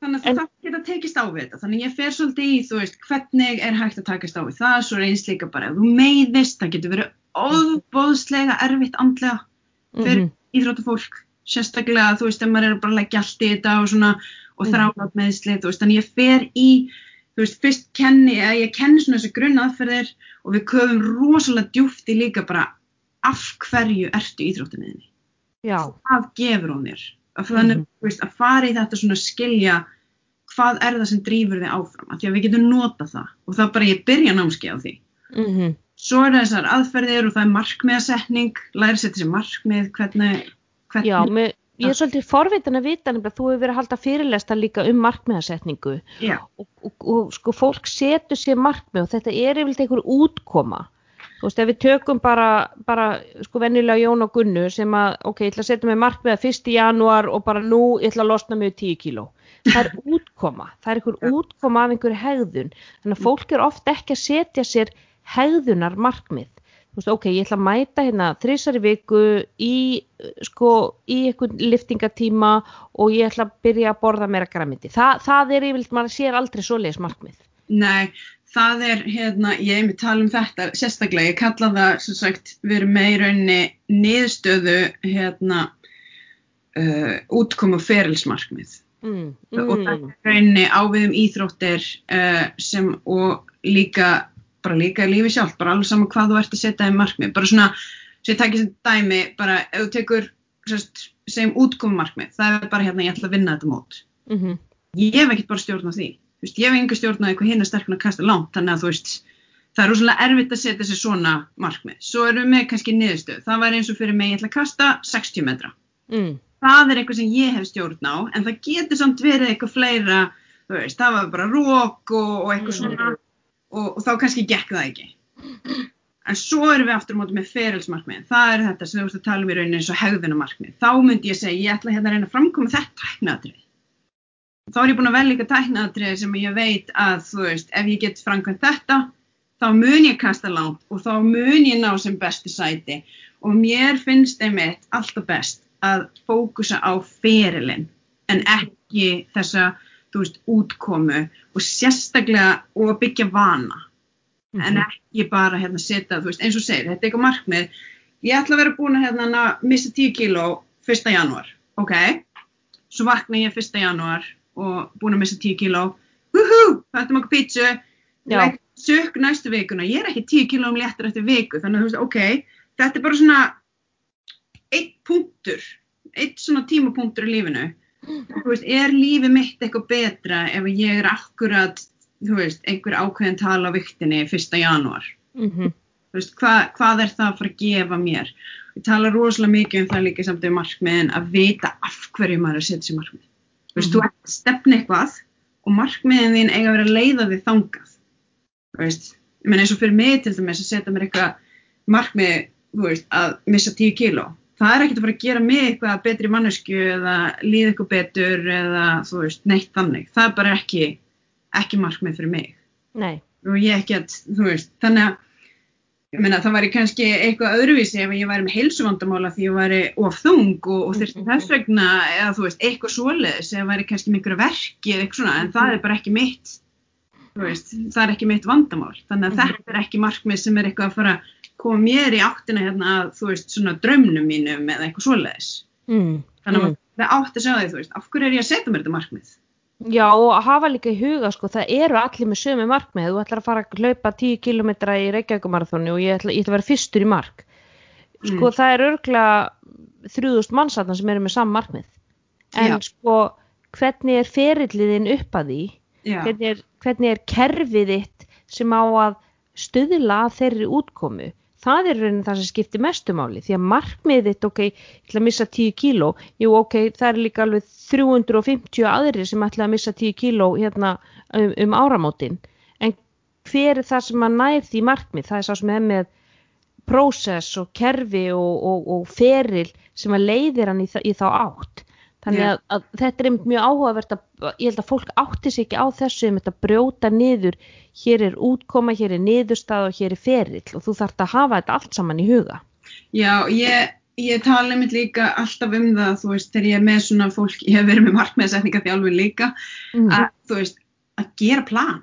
Þannig að En- þarf geta tekist á við þetta. Þannig að ég fer svolítið í, þú veist, hvernig er hægt að takast á við það, svo eins líka bara, þú meiðist, það getur verið óbóðslega erfitt andlega fyrir mhm, íþróttafólk, sérstaklega, þú veist, ef maður er bara að leggja allt í þetta og svona, og Mhm. þrálátt meðsli, þú veist, þannig ég fer í, þú veist, fyrst kenni, eða ég kenni svona þessi grunn aðferðir og við köfum rosalega djúft í líka bara, af hverju ertu íþróttinniðinni? já, hvað gefur hún þér? Að, þannig, mm. veist, að fara í þetta svona skilja hvað er það sem drýfur þig áfram af því að við getum nota það. Og það bara ég byrja námskeið á því. Mhm, svo er þessar aðferðir og það er markmiðasetning læra sér þessi markmið hvernig, hvernig já, með, ég er svolítið forvitin að vita nefnilega þú hefur verið að halda fyrirlesta líka um markmiðasetningu. Já, og, og, og sko fólk setur sér markmið og þetta er yfirleitt einhver útkoma. Þú veist ef við tökum bara, bara sko venjulega Jón og Gunnu sem að ok, ég ætla að setja mig markmið að 1. janúar og bara nú ég ætla að losna mig 10 kíló. Það er útkoma, það er einhver útkoma af einhverju hegðun. Þannig að fólk er oft ekki að setja sér hegðunar markmið þú veist, ok, ég ætla að mæta hérna þrísari viku í sko, í einhvern liftingatíma og ég ætla að byrja að borða meira græmiti. Þa, það er yfirleitt, maður sér aldrei svoleiðis markmið. nei það er hérna, ég er með tala um þetta sérstaklega, ég kalla það sem sagt, við erum rauninni niðurstöðu hérna uh, útkoma ferilsmarkmið Mm, og það mm, er rauninni á við um íþróttir uh, sem og líka bara líka í lífi sjálf, bara alveg saman hvað þú ert að setja í markmið, bara svona sem ég takki sem dæmi, bara ef þú tekur sérst, segjum útkomu markmið það er bara hérna ég ætla að vinna þetta mót. Mm, ég hef ekkert bara stjórn á því. Veist, ég hef enga stjórn á því hvað hinn er sterkun að kasta langt þannig að þú veist, það er rosalega erfitt að setja sér svona markmið, svo erum við með kannski niðurstöð, það var eins og fyrir mig ég ætla að kasta 60 metra. Mm, það er eitthvað sem ég hef stjórn á en það getur samt verið eitthvað fleira veist, það var bara rók og, og eitthvað Mhm. svona og, og þá kannski gekk það ekki. En svo erum við aftur á móti með ferilsmarkmið það er þetta sem þú ert að tala um í rauninni eins og hegðunamarkmið þá myndi ég segja, ég ætla hérna að reyna að framkoma þetta tæknaðatrið þá er ég búin að velja eitthvað tæknaðatrið sem ég veit að þú veist, ef ég get framkvæmt þetta þá mun ég kasta langt og þá mun ég ná sem bestu sæti. Og mér finnst einmitt alltaf best að fókusa á ferilinn en ekki þessa, þú veist, útkomu og sérstaklega og að byggja vana Mhm. en ekki bara hérna setja, þú veist, eins og segir, þetta er eitthvað markmið ég ætla að vera búin að hérna missa 10 kíló 1. janúar, ok svo vakna ég 1. janúar og búin að missa 10 kíló húhú, þetta makka pítsu Já. legg sukk næstu vikuna, ég er ekki 10 kílóum léttur eftir viku, þannig að þú veist, ok þetta er bara svona einn punktur, einn svona tímapunktur í lífinu veist, er lífið mitt eitthvað betra ef ég er akkurat, þú veist, einhver ákveðin tala á viktinni 1. janúar? Mhm, þú veist, hva, hvað er það að fara að gefa mér? Ég tala rosalega mikið um það líka samt um markmiðin að vita af hverju maður er að setja sér markmið. Þú veist, Mhm. þú ert að stefna eitthvað og markmiðin þín eiga að vera leiða þig þangað. Þú veist, ég meina eins og fyrir mig til dæmis að setja mér eitthvað markmið, þú veist, að missa 10 kíló það er ekkert að fara að gera mig eitthvað betri mannesku eða líða eitthvað betur eða þú veist, neitt þannig það er bara ekki, ekki markmið fyrir mig nei, og ég ekki að, þú veist, þannig að ég meina það væri kannski eitthvað öðruvísi ef ég væri með heilsuvandamála því ég væri of þung og, og þurfti Mhm. þess vegna eða þú veist, eitthvað svoleiðis eða væri kannski með einhverju verki eða eitthvað svona en það er bara ekki mitt þú veist, það er ekki mitt vandamál þannig að Mhm. þetta er ekki markmið sem er eitthvað að fara koma mér í áttina hérna að þú veist, svona draumnum mínum eða eitthvað svoleiðis mm, þannig að mm. það átti að segja því, þú veist, af hverju er ég að setja mér þetta markmið Já og að hafa líka í huga sko, það eru allir með sömu markmið, þú ætlar að fara að hlaupa 10 km í Reykjavíkumarathoni og ég ætla, ég ætla að vera fyrstur í mark. Sko Mm. það er örgla 3000 mannsatna sem eru með samm markmið. En Já. sko hvernig er ferilliðin upp að því, hvernig er, hvernig er kerfið þitt sem á að stuðla þeirri útkomu, það er raunin það sem skiptir mestumáli því að markmiðið þitt, ok, ég ætla að missa 10 kíló, jú ok, það er líka alveg 350 aðrir sem ætla að missa 10 kíló hérna um, um áramótin, en hver er það sem að nær því markmið, það er sá sem er með prósess og kerfi og, og, og feril sem að leiðir hann í, í þá átt þannig að, að þetta er mjög áhugavert að ég held að fólk átti sig ekki á þessu um þetta brjóta niður hér er útkoma, hér er niðurstað og hér er ferill og þú þarfst að hafa þetta allt saman í huga. Já, ég, ég tala einmitt líka alltaf um það, þú veist, þegar ég er með svona fólk, ég hef verið með markmiðsetninga þjálfur líka, mm. að þú veist að gera plan.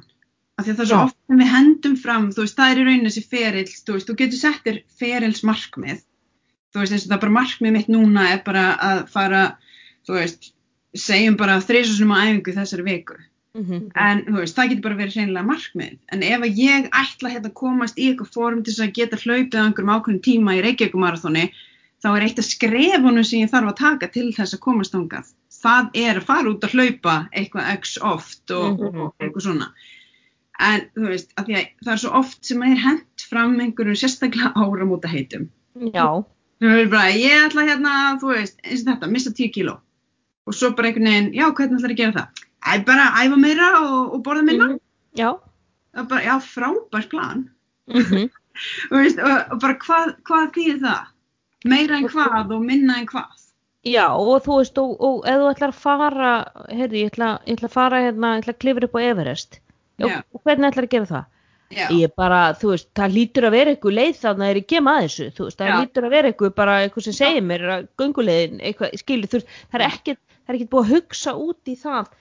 Af því að það er svo oft sem við hendum fram, þú veist, það er í rauninni þessi ferill, þú veist, þú getur settir ferilsmarkmið, þú veist, þess að bara markmið mitt núna er bara að fara þú veist, segjum bara þreysusnum á æfingu þessari viku. Mm -hmm. en þú veist, það getur bara verið reynilega markmið, en ef að ég ætla hérna að komast í eitthvað form til þess að geta hlaupið á einhverjum ákveðin tíma í Reykjavíkumarathoni þá er eitt af skrefunum sem ég þarf að taka til þess að komast ángað það er að fara út að hlaupa eitthvað x oft og, mm -hmm. og eitthvað svona. En þú veist, að að það er svo oft sem að er hendt fram einhverju sérstaklega áramóta heitum Já bara, ég ætla hérna, þú veist, eins og þetta, missa 10 kíló og svo bara einhvern veginn, já, hvernig ætlar að gera það? Æ, bara æfa meira og, og borða minna. Mm -hmm. Já. Bara, já, frábært plan. Mm -hmm. og, veist, og, og bara hvað, hvað þýðir það? Meira en hvað og minna en hvað? Já, og þú veist, og, og ef þú ætlar að fara, heyrði, ég ætla, ég ætla að fara hérna, ég ætla að klifra upp á Everest. Og hvernig ætlar að gera það? Já. Ég bara, þú veist, það lítur að vera eitthvað leið þannig að það er ekki maður þessu, þú veist, það Já. lítur að vera eitthvað bara eitthvað sem segir mér að gungulegin, eitthvað, skilur, þú veist, það er ekkert það er ekki búið að hugsa út í það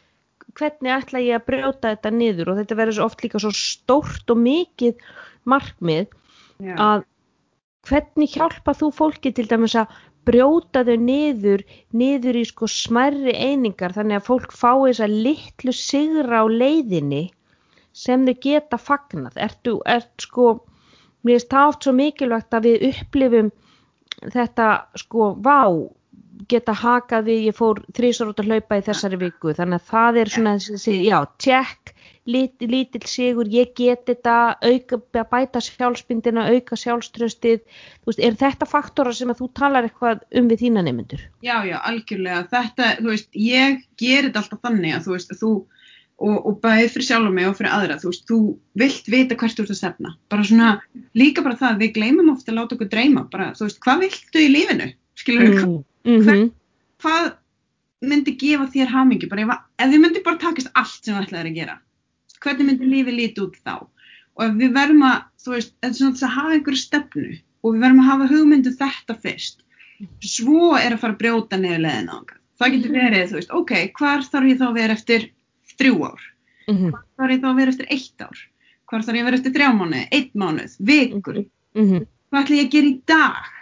hvernig ætla ég að brjóta þetta niður og þetta verður svo oft líka svo stórt og mikið markmið Já. að hvernig hjálpa þú fólki til dæmis að brjóta þau niður niður í sko smærri einingar þannig að fólk fái þess að litlu sigra á leiðinni sem þau geta fagnat ertu, ert sko mér það oft svo mikilvægt að við upplifum þetta sko vá geta hakað við, ég fór þrísar út að hlaupa í þessari viku, þannig að það er svona, já, tjekk lítill lítil sigur, ég get þetta auka, bæta sjálfsbyndina auka sjálfströstið, þú veist er þetta faktora sem að þú talar eitthvað um við þína nemyndur? Já, já, algjörlega. Þetta, þú veist, ég gerir þetta alltaf þannig að þú veist, þú og, og bæðið fyrir sjálf og mig og fyrir aðra, þú veist, þú vilt vita hvert þú ert að stefna, bara svona, líka bara það, við gleymum ofta að láta okkur dreyma, bara, þú veist, hvað viltu í lífinu, skilur mm mm -hmm. hvað myndi gefa þér hamingi bara ef, þið myndi bara takast allt sem það ætlaði að gera hvernig myndi lífið lítið út þá? Og ef við verðum að þú veist, er að hafa einhverju stefnu og við verðum að hafa hugmyndu þetta fyrst. Svo er að fara að brjóta niður leðin á það getur mhm. verið, þú veist, ok, hvar þarf ég þá að vera eftir þrjú ár? -hmm. hvar þarf ég þá að vera eftir eitt ár? Hvar þarf ég að vera eftir þrjá mánuð, eitt mánuð vikur, mm -hmm. hvað ætla ég að gera í dag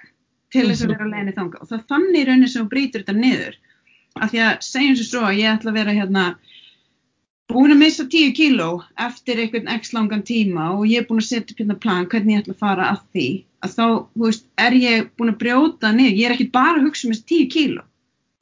til þess að mhm. vera að leginni þanga og það þannig raunir sem þú brýtur þetta niður. Af því að segjum sem svo að ég ætla að vera hérna búin að missa 10 kíló eftir einhvern x langan tíma og ég er búin að setja upp hérna plan hvernig ég ætla að fara að því að þá, þú veist, er ég búin að brjóta niður, ég er ekki bara að hugsa um þessi 10 kíló.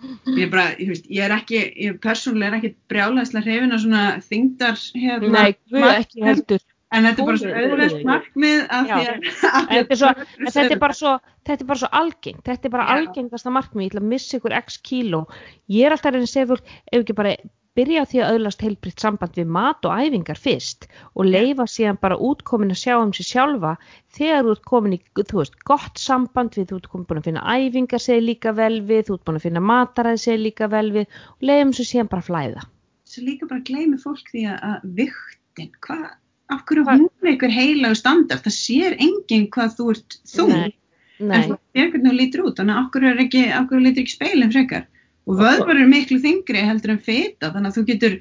Ég er bara, ég veist, ég er ekki ég persónulega er ekki brjálæðislega hrifin að svona þingdar hérna, Nei, við ekki heldur En þetta er bara svo auðvelt markmið að því að... Þetta er, svo, þetta, er bara svo, þetta er bara svo algengt, þetta er bara Já. algengasta markmið, ég ætla að missa ykkur x kíló. Ég er alltaf að reyna að segja fólk, ef ekki bara byrja því að auðlast heilbritt samband við mat og æfingar fyrst og leifa síðan bara útkomin að sjá um sig sjálfa. Þegar þú ert komin í, þú veist, gott samband við, þú ert komin búin að finna æfingar segir líka vel við, þú ert búin að finna mataræð segir líka vel við og leifum svo síðan bara flæða. Svo líka bara gleymi fólk því að viktin, hvað af hverju hún er einhver heilagu standard? Það sér enginn hvað þú ert þú. Nei, nei. en þú er hvernig þú lítur út. Þannig að af hverju er ekki, af hverju lítur ekki speilin frekar? Og vöðvar eru miklu þingri heldur en feta þannig að þú getur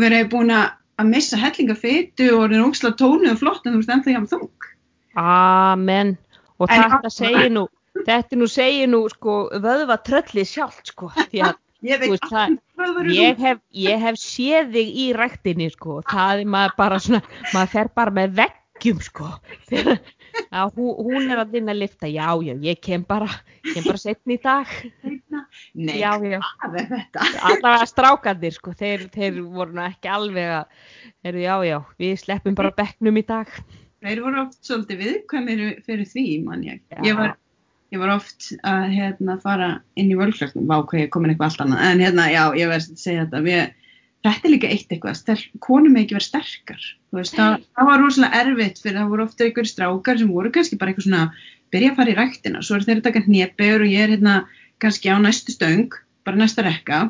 verið búin að missa hellinga fetu og er ógslátt tónu og flott en þú ert ennþá hjá þung. Amen. Og en þetta segir nú þetta nú segir nú sko vöðva trölli sjálf sko því að Ég, veist, það, ég, hef, ég hef séð þig í rættinni sko, það er maður bara svona, maður fer bara með veggjum sko, já, hún, hún er að vinna að lifta, já, já, ég kem bara, kem bara setn í dag, Nei, já, já, hvað er þetta? Allavega strákandir sko, þeir, þeir voru ekki alveg að, heru, já, já, við sleppum bara begnum í dag. þeir voru oft svolítið viðkvæmir fyrir því, mann ég. Ég var, ég var oft að hérna, fara inn í völklöknum, vá hvað ég er komin eitthvað allt annað, en hérna, já, ég verðist að segja þetta, við, þetta er líka eitt eitthvað, konum er ekki verið sterkar, þú veist, það, það var rosalega erfitt fyrir það voru ofta einhverjir strákar sem voru kannski bara eitthvað svona, byrja að fara í ræktina, svo er þeir að taka hnepegur og ég er hérna kannski á næstu stöng, bara næsta rekka,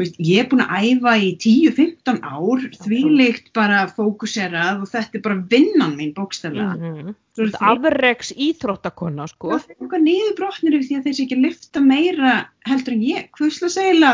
veist, ég er búin að æfa í 10-15 ár, þvílíkt bara fókuserað og þetta er bara vinnan mín bókstaflega. Mhm. Svo er Þú ert þeir afreks íþróttakonna sko. eitthvað niðurbrotnir yfir því að þeir sé ekki að lyfta meira heldur en ég. Hvusla segla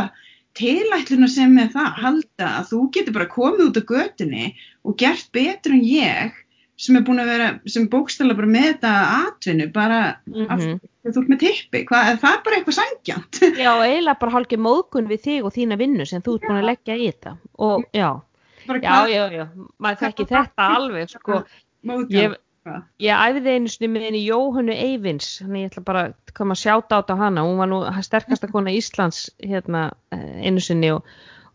tilætluna sem með það halda að þú getur bara komið út á götunni og gert betur en ég sem er búin að vera, sem bókstaflega bara með þetta atvinnu, bara Mhm. af, þú ert með tippi, hvað, er það bara eitthvað sangjant? Já, eiginlega bara hálfgeir móðgun við þig og þína vinnu sem þú ert búin að leggja í þetta. Og já, bara já, já, já, maður þekki þetta alveg sko. Ég, ég æfði einu sinni með henni Jóhannu Eyvins, þannig ég ætla bara að koma að sjáta át á hana. Hún var nú sterkasta kona Íslands hérna eh, einu sinni og,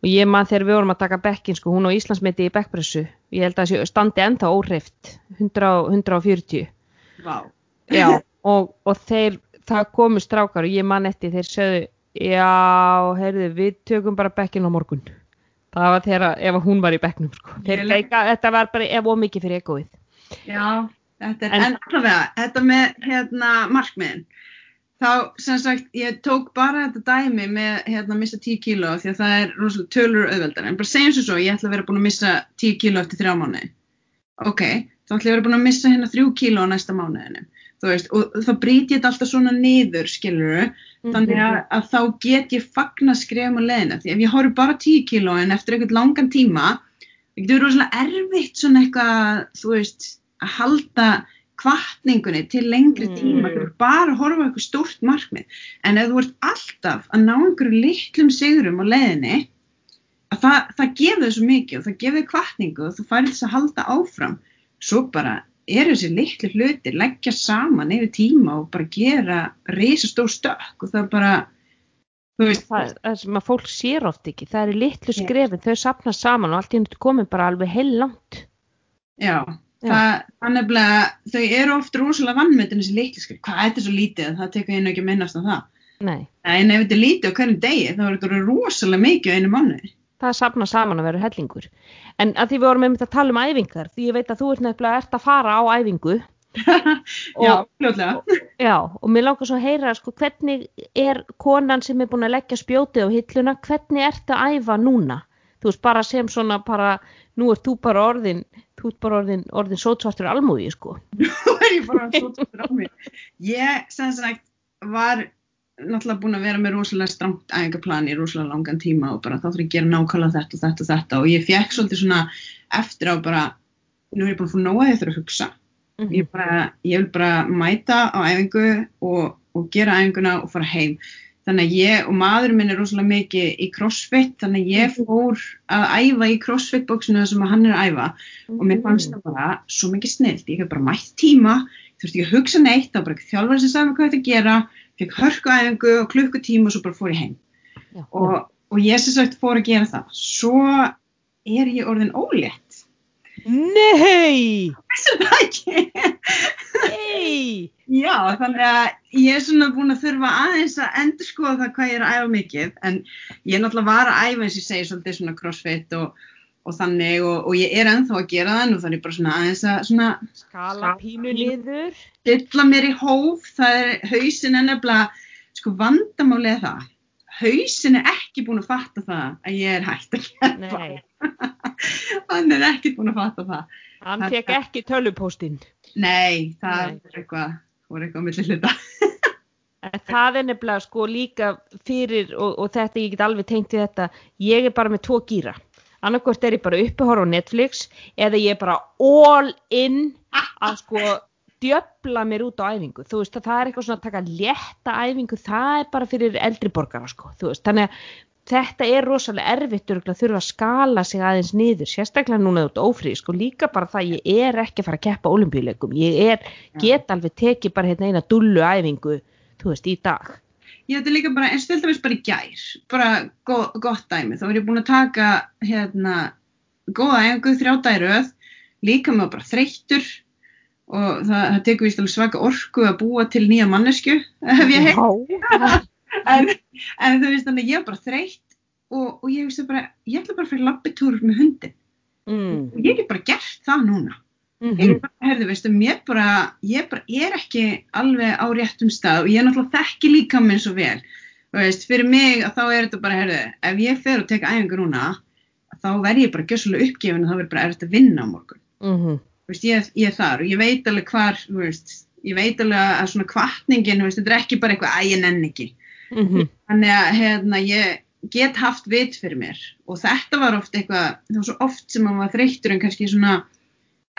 og ég man þegar við vorum að taka bekkin sko, hún á Íslandsmeti í bekkpressu. Ég held að það standi ennþá óhreift, 100, 140. Vá. Já, og, og þeir, það komu strákar og ég man eftir þeir sögðu, já, heyrðu, við tökum bara bekkin á morgun. Það var þegar ef hún var í bekknum, sko. Þeir leika, þetta var bara ef og mikið fyrir egoið. Já, þetta er, En- en, allavega, þetta með hérna markmiðin, þá sem sagt, ég tók bara þetta dæmi með hérna missa 10 kíló því að það er rosalega tölur auðveldar, en bara segjum svo svo, ég ætla að vera búin að missa 10 kíló eftir þrjá mánuði. Ok, þá ætla ég að vera búin að missa hérna 3 kíló á næsta mánuðinu. Þú veist, og þá brýti ég þetta alltaf svona niður, skilur þannig að, að þá get ég fagna skrefum á leiðina, því ef ég horf bara 10 kíló en eftir einhvern langan tíma, það getur rosalega erfitt svona eitthvað, þú veist, að halda kvartningunni til lengri Mm. tíma, ert bara horfa eitthvað stórt markmið, en ef þú ert alltaf að ná einhverju litlum sigurum á leiðinni, að það, það gefur þig svo mikið og það gefur þig kvartningu og þú færið þess að halda áfram, svo bara eru þessi litlu hlutir, leggja saman yfir tíma og bara gera risastór stökk og það bara, það, það sem að fólk sér oft ekki, það eru litlu skrefin, þau sapna saman og allt í henni komin bara alveg heil langt. Já, Er nefnilega, þau eru oft rosalega vannmetin þessi litlu skrif, hvað þetta er svo lítið, það tekur nú ekki að minnast á það. Nei, En ef þetta er lítið á hverjum degi, þá er þetta rosalega mikið á einu mánuði. það sapna saman að vera hellingur. En að því við vorum einmitt að tala um æfingar, því ég veit að þú ert nefnilega ert að fara á æfingu. Já, fljótlega. Já, og mér langar svo að heyra, sko, hvernig er konan sem er búin að leggja spjótið á hilluna, hvernig ertu að æfa núna? Þú veist, bara sem svona, bara, nú ert þú bara orðin, þú ert bara orðin, orðin sótsvartur almúi, sko. Nú er ég bara tóttur á mig. Ég, sem sagt, var náttúrulega búin að vera með rosalega strangt æfingaplan í rosalega langan tíma og bara þá þarf ég að gera nákvæmlega þetta og þetta og þetta og ég fekk svolítið svona eftir á bara, nú er ég að fá nóga því þurfa að hugsa. Mhm. ég, bara, ég vil bara mæta á æfingu og, og gera æfinguna og fara heim þannig að ég og maðurinn minn er rosalega mikið í crossfit þannig að ég fór að æfa í crossfit bóksinu sem að hann er að æfa. Og mér fannst það bara svo mikið snilt. Ég hef bara mætt tíma, veist ekki að hugsa neitt var bara ekki þjálfari sem sagði hvað þetta gera fekk hörku æfingu og klukkutíma og svo bara fór ég heim. Já, og, og ég sem sagt fór að gera það. Svo er ég orðin ólétt. Nei, þessu það ekki nei. Já, þannig að ég er svona búin að þurfa aðeins að endur skoða það hvað ég er að æfa mikið en ég er náttúrulega var að æfa eins og ég segi svolítið svona crossfit og, og þannig og, og ég er ennþá að gera það nú þannig bara svona aðeins að svona Skala pínu niður. stilla mér í hóf, það er hausin er nefnilega, sko vandamálið er það, hausin er ekki búin að fatta það að ég er hægt að keppa, Nei, hann er ekki búin að fatta það. hann fekk ekki tölupóstinn. Nei, það Nei. er eitthvað, voru eitthvað á milli hluta. Það er nefnilega sko líka fyrir og, og þetta ég get alveg tengt í þetta ég er bara með tvo gýra annarkvort er ég bara horfa á Netflix eða ég er bara all in að sko djöfla mér út á æfingu þú veist að það er eitthvað svona að taka létta æfingu það er bara fyrir eldri borgara sko þú veist þannig að þetta er rosalega erfitt að þurfa að skala sig aðeins niður sérstaklega núna út ófrísk og líka bara það ég er ekki að fara að keppa olimpíuleikum ég er, get alveg tekið bara hérna eina dullu æfingu þú veist í dag. Ég þetta líka bara, eins og til dæmis bara í gær, bara go, gott dæmi, þá er ég búin að taka, hérna, góða æfingu, þrjá dæröð, líka með bara þreyttur og það, það tekur vist alveg svaka orku að búa til nýja mannesku ef ég hef en, en þú veist þannig ég er bara þreytt og, og ég veist bara, ég ætla bara að fyrir labbitúr með hundin mm. og ég get bara gert það núna Mm ég bara, herðu, veistu, mér bara ég bara er ekki alveg á réttum stað og ég náttúrulega þekki líka minn svo vel og veist, fyrir mig þá er þetta bara, herðu, ef ég fer og teka æfingar núna, þá verð ég bara gjössalega uppgefin og þá verð bara erfitt að vinna á morgun -hmm. Þú veist, ég, ég er þar og ég veit alveg hvar veist, ég veit alveg að svona kvartningin, þetta er ekki bara eitthvað að ég nenn ekki Mm -hmm. þannig að hérna, ég get haft vit fyrir mér og þetta var oft eitthvað, það var svo oft sem maður var þreyttur en kannski svona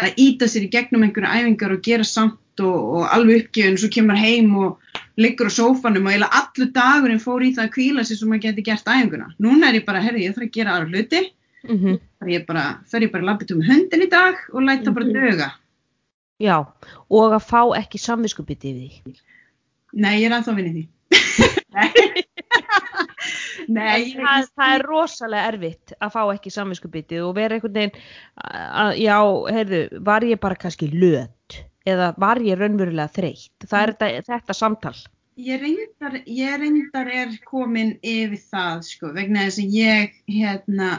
að íta sér í gegnum einhverja æfingar og gera samt og, og alveg uppgjöfun og svo kemur heim og liggur á sófanum og eiginlega allur dagurinn fór í það að kvíla sér sem maður geti gert æfinguna. Núna er ég bara, herri, ég þarf að gera aðra hluti, Mm -hmm. þar ég bara, fer ég bara labbit um hundin í dag og læta bara Mhm. döga. Já, og að fá ekki samviskubiti yfir því. Nei, ég er ennþá að vinna í því. Nei, Nei ég, það, það er rosalega erfitt að fá ekki samviskubiti og vera einhvern veginn, að, já, heyrðu, var ég bara kannski löt eða var ég raunverulega þreytt? Það er þetta, þetta samtal. ég reyndar, ég reyndar er komin yfir það, sko, vegna þess að ég, hérna,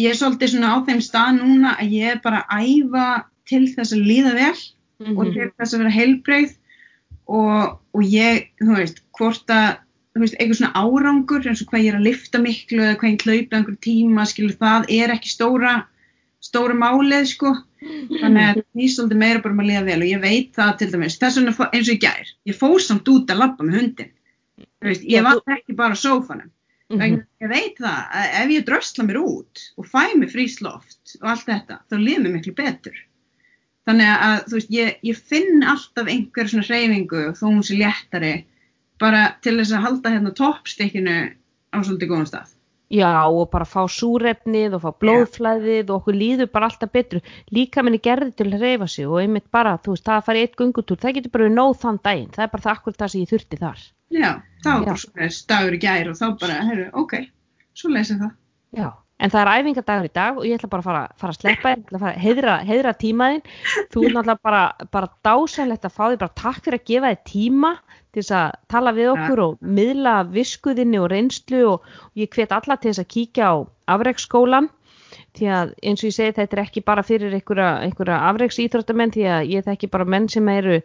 ég er svolítið svona á þeim stað núna að ég er bara að æfa til þess að líða vel Mhm. og til þess að vera heilbreyð og, og ég, þú veist, hvort að, veist, eitthvað svona árangur eins og hvað ég er að lifta miklu eða hvað ég hlaupa einhver tíma, skilur, það er ekki stóra, stóra málið, sko. Þannig að því svolítið meira bara um að liða vel og ég veit það til dæmis, þess vegna eins og ég gær, ég fór samt út að labba með hundin. Þú veist, ég var ekki bara á sófanum. Þess að ég veit það að ef ég drösla mér út og fæ mér frísloft og allt þetta, þá líður mér miklu betur. Þannig að, þú veist, ég, ég finn alltaf einhver svona hreyfingu og þó hún sé léttari bara til þess að halda hérna toppstykkinu á svolítið góðan stað. Já, og bara fá súrefnið og fá blóðflæðið og okkur líður bara alltaf betur. Líka minni gerði til að reyfa sig og einmitt bara, þú veist, það að fara í eitt gungutúr, það getur bara verið nóð þann daginn. Það er bara það akkur það sem ég þurfti þar. Já, var Já. bara svona dagur í gær og þá bara, herru, ok, svo lesið það. Já, en það er æfingadagur í dag og ég ætla bara að fara, fara að sleppa ég ætla að fara að heiðra, heiðra tímaðinn. Þú er náttúrulega bara, bara dásalegt að fá því, bara takk fyrir að gefa þér tíma til þess að tala við okkur og miðla viskuðinni og reynslu og ég hvet alla til þess að kíkja á afreiksskólan því að eins og ég segi þetta er ekki bara fyrir einhverja, einhverja afreiksýþróttamenn því að ég þekki bara menn sem eru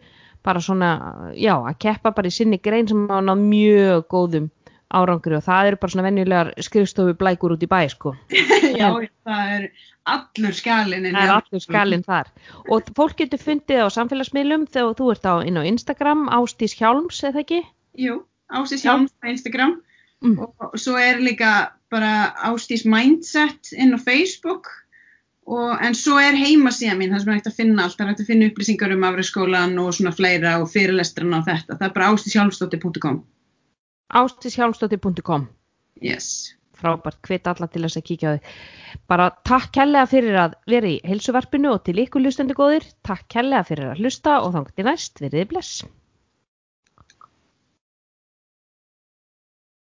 bara svona, já, að keppa bara í sinni grein sem náð mjög góðum árangri og það eru bara svona venjulegar skrifstofu blækur út í bæ sko. Já, það er allur skalinn. Það er allur skalinn þar. Og fólk getur fundið á samfélagsmiðlum þegar þú ert á, inn á Instagram, Ástís Hjálms, eða ekki? Jú, Ástís Hjálms á Instagram Mm. og svo er líka bara Ástís Mindset inn á Facebook og, en svo er heimasíða mín þar sem er hægt að finna allt, það er hægt að finna upplýsingar um afriskólan og svona fleira og fyrirlestrana og þetta, það er bara ástíshjálmsdóttir.com ástíshjálmsdóttir.com Yes. frábært, hvet alla til þess að kíkja á þig. Bara takk kærlega fyrir að vera í heilsuvarpinu og til ykkur hlustandi góðir, takk kærlega fyrir að hlusta og þangt í næst, veriði bless.